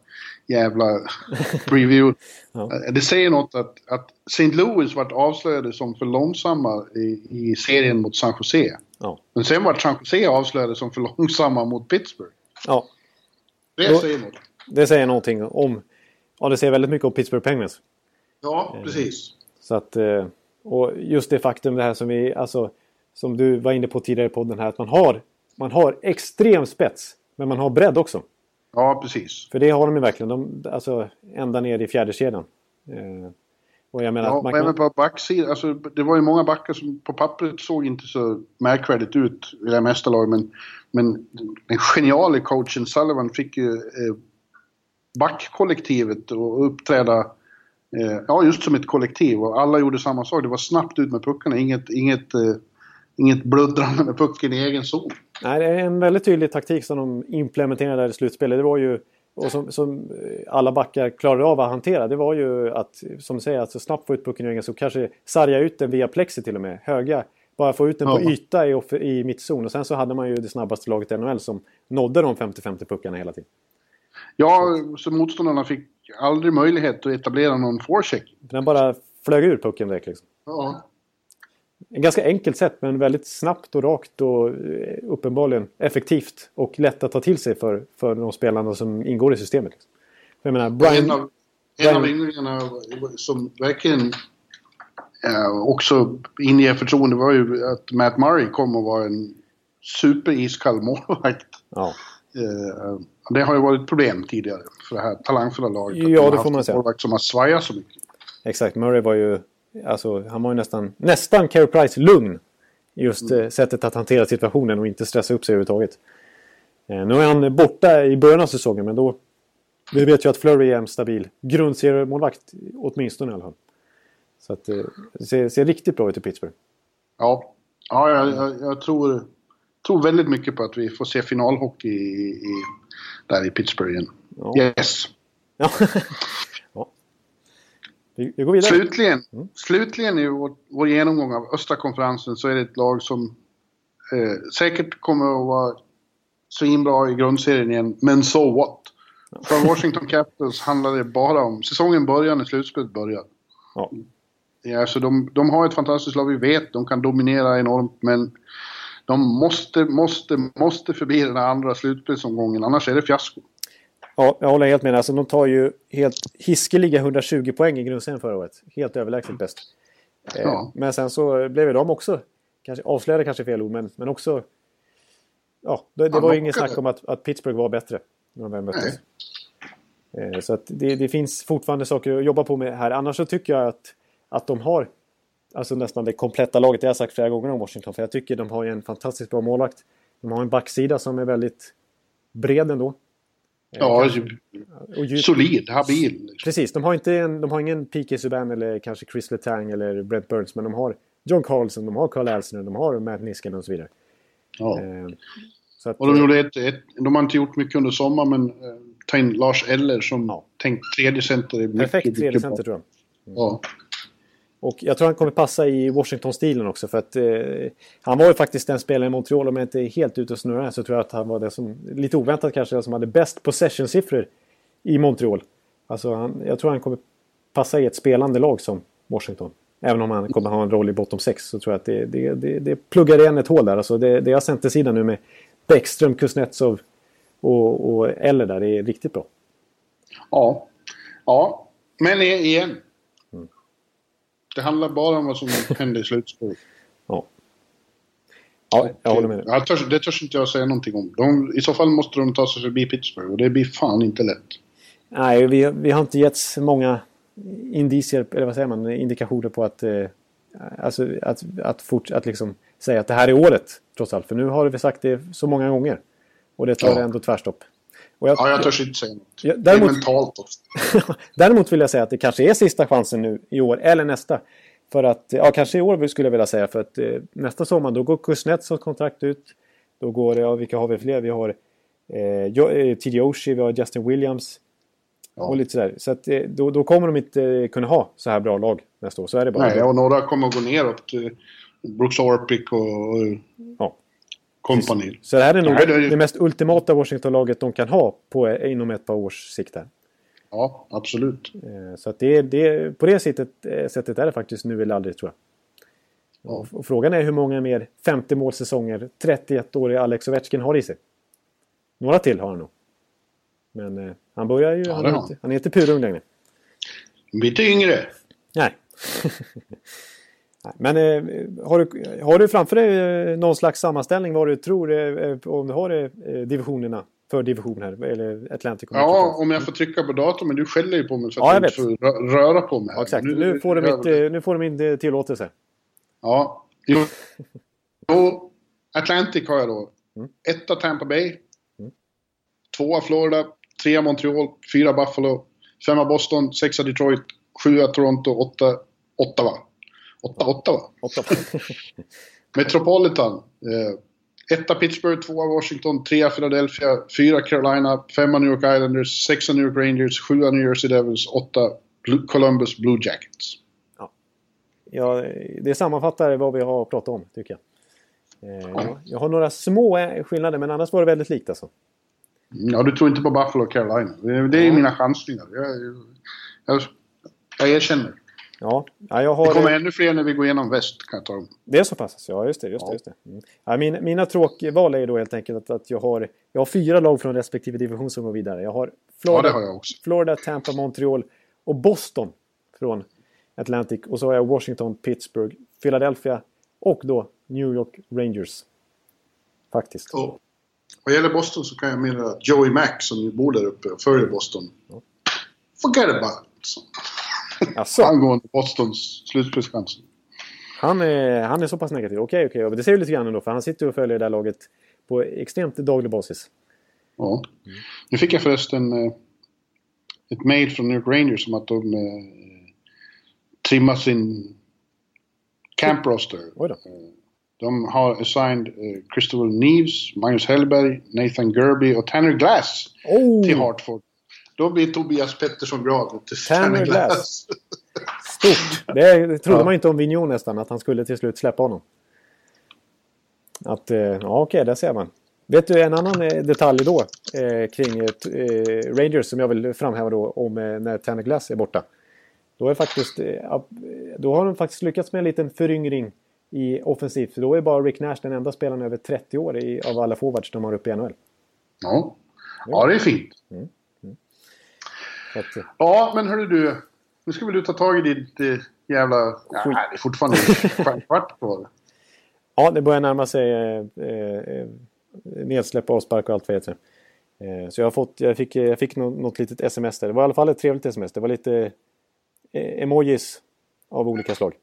jävla preview. ja. Det säger något att, att St. Louis vart avslöjade som för långsamma i, i serien mot San Jose. Ja. Men sen vart San Jose avslöjade som för långsamma mot Pittsburgh. Ja. Det säger något. Det säger någonting om... Ja, det säger väldigt mycket om Pittsburgh Penguins. Ja, eh, precis. Så att... Eh, och just det faktum det här som vi... Alltså, som du var inne på tidigare i podden här. Att man har, man har extrem spets. Men man har bredd också. Ja, precis. För det har de ju verkligen. De, alltså ända ner i fjärde kedjan. Eh, och jag menar ja, att man kan... även på backsidan. Alltså, det var ju många backar som på pappret såg inte så märkvärdigt ut i det här mästarlaget. Men, men den geniala coachen Sullivan fick ju eh, backkollektivet att uppträda eh, ja, just som ett kollektiv. Och alla gjorde samma sak. Det var snabbt ut med puckarna. Inget, inget eh, inget bluttrande med pucken i egen zon. Nej, det är en väldigt tydlig taktik som de implementerade i slutspelet. Det var ju, och som, som, alla backar klarade av att hantera, det var ju att, som du säger, att så snabbt få ut pucken i egen zon. Kanske sarga ut den via plexi till och med. Höga. Bara få ut den ja. på yta i, i mittzon. Och sen så hade man ju det snabbaste laget i NHL som nådde de 50-50 puckarna hela tiden. Ja, så motståndarna fick aldrig möjlighet att etablera någon forecheck. Den bara flög ur pucken direkt liksom. Ja en ganska enkelt sätt men väldigt snabbt och rakt och eh, uppenbarligen effektivt och lätt att ta till sig för, för de spelarna som ingår i systemet. För jag menar, Brian, en av, en av ynglingarna som verkligen eh, också inger förtroende var ju att Matt Murray kom och var en superiskall målvakt. Ja. Eh, det har ju varit problem tidigare för det här talangfulla laget. Ja, det får man säga. målvakt som har svajat så mycket. Exakt, Murray var ju Alltså, han var ju nästan, nästan Carey Price lugn. Just mm. Eh, sättet att hantera situationen och inte stressa upp sig överhuvudtaget. Eh, nu är han borta i början av säsongen men då... Vi vet ju att Flurry är en stabil grundseriemålvakt. Åtminstone i alla fall. Så att det ser, ser riktigt bra ut i Pittsburgh. Ja, ja jag, jag, jag tror, tror väldigt mycket på att vi får se finalhockey i, i, där i Pittsburgh igen. Ja. Yes! Ja. Vi, vi går vidare. Slutligen, mm. slutligen i vår, vår genomgång av östra konferensen så är det ett lag som eh, säkert kommer att vara svinbra i grundserien igen, men so what? För Washington Capitals handlar det bara om... Säsongen börjar när slutspelet börjar. Ja. Ja, så de, de har ett fantastiskt lag, vi vet. De kan dominera enormt, men de måste, måste, måste förbi den andra slutspelsomgången, annars är det fiasko. Ja, jag håller helt med. Alltså, de tar ju helt hiskeliga 120 poäng i grundserien förra året. Helt överlägset bäst. Eh, ja. Men sen så blev de också, kanske, avslöjade kanske fel ord, men, men också... Ja, det, det var ju inget snack om att, att Pittsburgh var bättre när de väl möttes. Eh, så att det, det, finns fortfarande saker att jobba på med här. Annars så tycker jag att, att de har alltså nästan det kompletta laget. Det har jag sagt flera gånger om Washington. För jag tycker de har en fantastiskt bra målvakt. De har en backsida som är väldigt bred ändå. Ja, alltså, solid, habil. Liksom. Precis, de har, inte en, de har ingen P.K. Subban eller kanske Chris Letang eller Brent Burns. Men de har John Carlson, de har Carl Alsner, de har Matt Niskanen och så vidare. Ja. Eh, så att, och de gjorde ett, ett, De har inte gjort mycket under sommaren men eh, ta in Lars Eller som ja. tänkt tredje center. Perfekt tredje center tror jag. Mm. Ja. Och jag tror han kommer passa i Washington-stilen också för att eh, han var ju faktiskt den spelaren i Montreal, om jag inte är helt ute och snurrar så tror jag att han var det som, lite oväntat kanske, som hade bäst possession-siffror i Montreal. Alltså han, jag tror han kommer passa i ett spelande lag som Washington. Även om han kommer ha en roll i bottom 6 så tror jag att det, det, det, det pluggar igen ett hål där. Alltså det, det är centersidan nu med Bäckström, Kuznetsov och, och Eller där, det är riktigt bra. Ja, ja. men igen, det handlar bara om vad som händer i slutspelet. Ja. Ja, jag håller med dig. Törs, det törs inte jag säga någonting om. De, I så fall måste de ta sig förbi Pittsburgh och det blir fan inte lätt. Nej, vi, vi har inte getts många indicier, eller vad säger man, indikationer på att, eh, alltså, att, att, fort, att liksom säga att det här är året, trots allt. För nu har vi sagt det så många gånger. Och det tar ja. ändå tvärstopp. Och jag, Ja, jag törs inte säga något. Ja, Det är däremot- mentalt också. Däremot vill jag säga att det kanske är sista chansen nu i år eller nästa. För att, ja kanske i år skulle jag vilja säga för att eh, nästa sommar då går Kuznetsovs kontrakt ut. Då går, ja vilka har vi fler? Vi har eh, eh, TJ Oshie, vi har Justin Williams. Och lite sådär. Så att eh, då, då kommer de inte eh, kunna ha så här bra lag nästa år. Så är det bara. Nej, och några kommer att gå neråt. Brooks Orpik och, och Ja. Company. Så det här är nog Nej, det är det mest ultimata Washington-laget de kan ha på, eh, inom ett par års sikt här. Ja, absolut. Eh, Så att det, det, på det sättet, eh, sättet är det faktiskt nu eller aldrig tror jag. Och, och frågan är hur många mer 50 målsäsonger 31-åriga Alex Ovechkin har i sig. Några till har han nog. Men eh, han börjar ju... Ja, han, är inte, han är inte purung längre. Lite yngre. Nej. Men eh, har, du, har du framför dig eh, någon slags sammanställning vad du tror eh, eh, om du har eh, divisionerna för division här? Eller Atlantic Ja, om jag får trycka på datorn. Men du skäller ju på mig för Ja, att jag jag inte får rö- röra på mig. Ja, exakt. Nu- Nu får du, mitt, eh, nu får du min tillåtelse. Ja. Jo. Atlantic har jag då. Mm. Etta Tampa Bay. Tvåa Florida. Trea Montreal. Fyra Buffalo. Femma Boston. Sexa Detroit. Sjua Toronto. Åtta Ottawa. Åtta Ottawa. Åtta. Metropolitan. Eh, etta Pittsburgh, tvåa Washington, trea Philadelphia, fyra Carolina, femma New York Islanders, sexa New York Rangers, sjua New Jersey Devils, åtta Blue, Columbus Blue Jackets. Ja, det sammanfattar vad vi har pratat om, tycker jag. Eh, jag- Jag har några små skillnader, men annars var det väldigt likt alltså. Ja, du tror inte på Buffalo och Carolina. Det är mina chansningar. Jag, jag, jag erkänner. Ja, ja jag Det har... kommer ännu fler när vi går igenom väst, kan jag tala om. Det är så pass? alltså. Ja, just det. Just det, just det. Mm. Ja, min, mina tråkval är då helt enkelt att, att jag, har, jag har fyra lag från respektive division som går vidare. Jag har Ja, Florida, det har jag. Florida, Tampa, Montreal och Boston från Atlantic. Och så har jag Washington, Pittsburgh, Philadelphia och då New York Rangers. Faktiskt. Och vad gäller Boston så kan jag meddela att Joey Mack, som ju bor där uppe och följer Boston. Forget about it. Alltså, Angående Bostons slutspelschanser. han, är, han är så pass negativ. Okej, okej. Och Det säger ju lite grann ändå, för han sitter och följer det där laget på extremt daglig basis. Ja. Nu fick jag förresten eh, ett mail från New York Rangers om att de eh, trimmar sin camp roster. Oj då. De har assigned eh, Christopher Neves, Magnus Hellberg, Nathan Gerby och Tanner Glass Oh! till Hartford. Då blir Tobias Pettersson glad. Tanner Glass. Stort! Det trodde Ja. man inte om Vigneault nästan, att han skulle till slut släppa honom. Att, eh, ja okej, där ser man. Vet du en annan eh, detalj då eh, kring eh, eh, Rangers som jag vill framhäva då om eh, när Tanner Glass är borta. Då, är faktiskt, då har de faktiskt lyckats med en liten föryngring i offensivt. Då är bara Rick Nash den enda spelaren över 30 år i, av alla forwards de har uppe i NHL. Ja. ja, det är fint. Så att, eh, Ja, men hörru du. Nu ska väl du ta tag i ditt eh, jävla... Ja, det är fortfarande en kvart kvar. Ja, det börjar närma sig eh, eh, nedsläpp, avspark och allt vad det heter. Eh, så jag, har fått, jag fick, jag fick något, något litet sms där. Det var i alla fall ett trevligt sms. Det var lite eh, emojis av olika slag.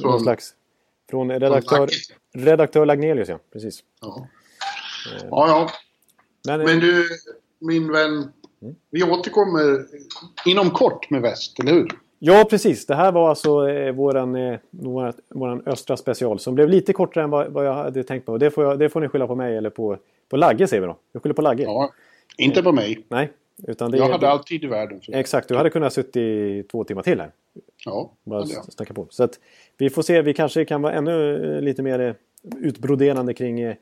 Från- Någon slags, från redaktör, redaktör Lagnelius, ja. Precis. Ja. ja, ja. Men, eh, Men du, min vän. Vi återkommer inom kort med väst, eller hur? Ja, precis. Det här var alltså eh, våran, eh, våran, våran östra special som blev lite kortare än vad, vad jag hade tänkt på. Det får, jag, det får ni skylla på mig eller på, på Lagge, säger vi då. Vi skyller på Lagge. Ja. Inte på mig. Nej, utan det Jag är- hade all tid i världen. För Exakt, du hade kunnat suttit i två timmar till här. Ja, Bara jag. snacka på. Så att vi får se, vi kanske kan vara ännu eh, lite mer eh, utbroderande kring, eh,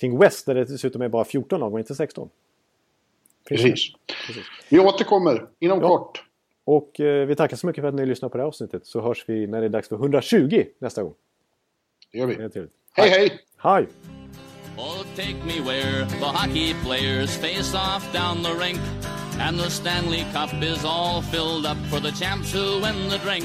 kring West där det dessutom är bara 14 lag och inte 16. Precis. Vi återkommer inom Ja. kort. Och eh, vi tackar så mycket för att ni lyssnar på det här avsnittet så hörs vi när det är dags för 120 nästa gång. Det gör Det vi. trevligt. Hej, hej! Hej! Oh, take me where the hockey players face off down the rink. And the Stanley Cup is all filled up for the champs who win the drink.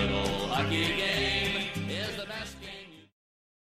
Yeah.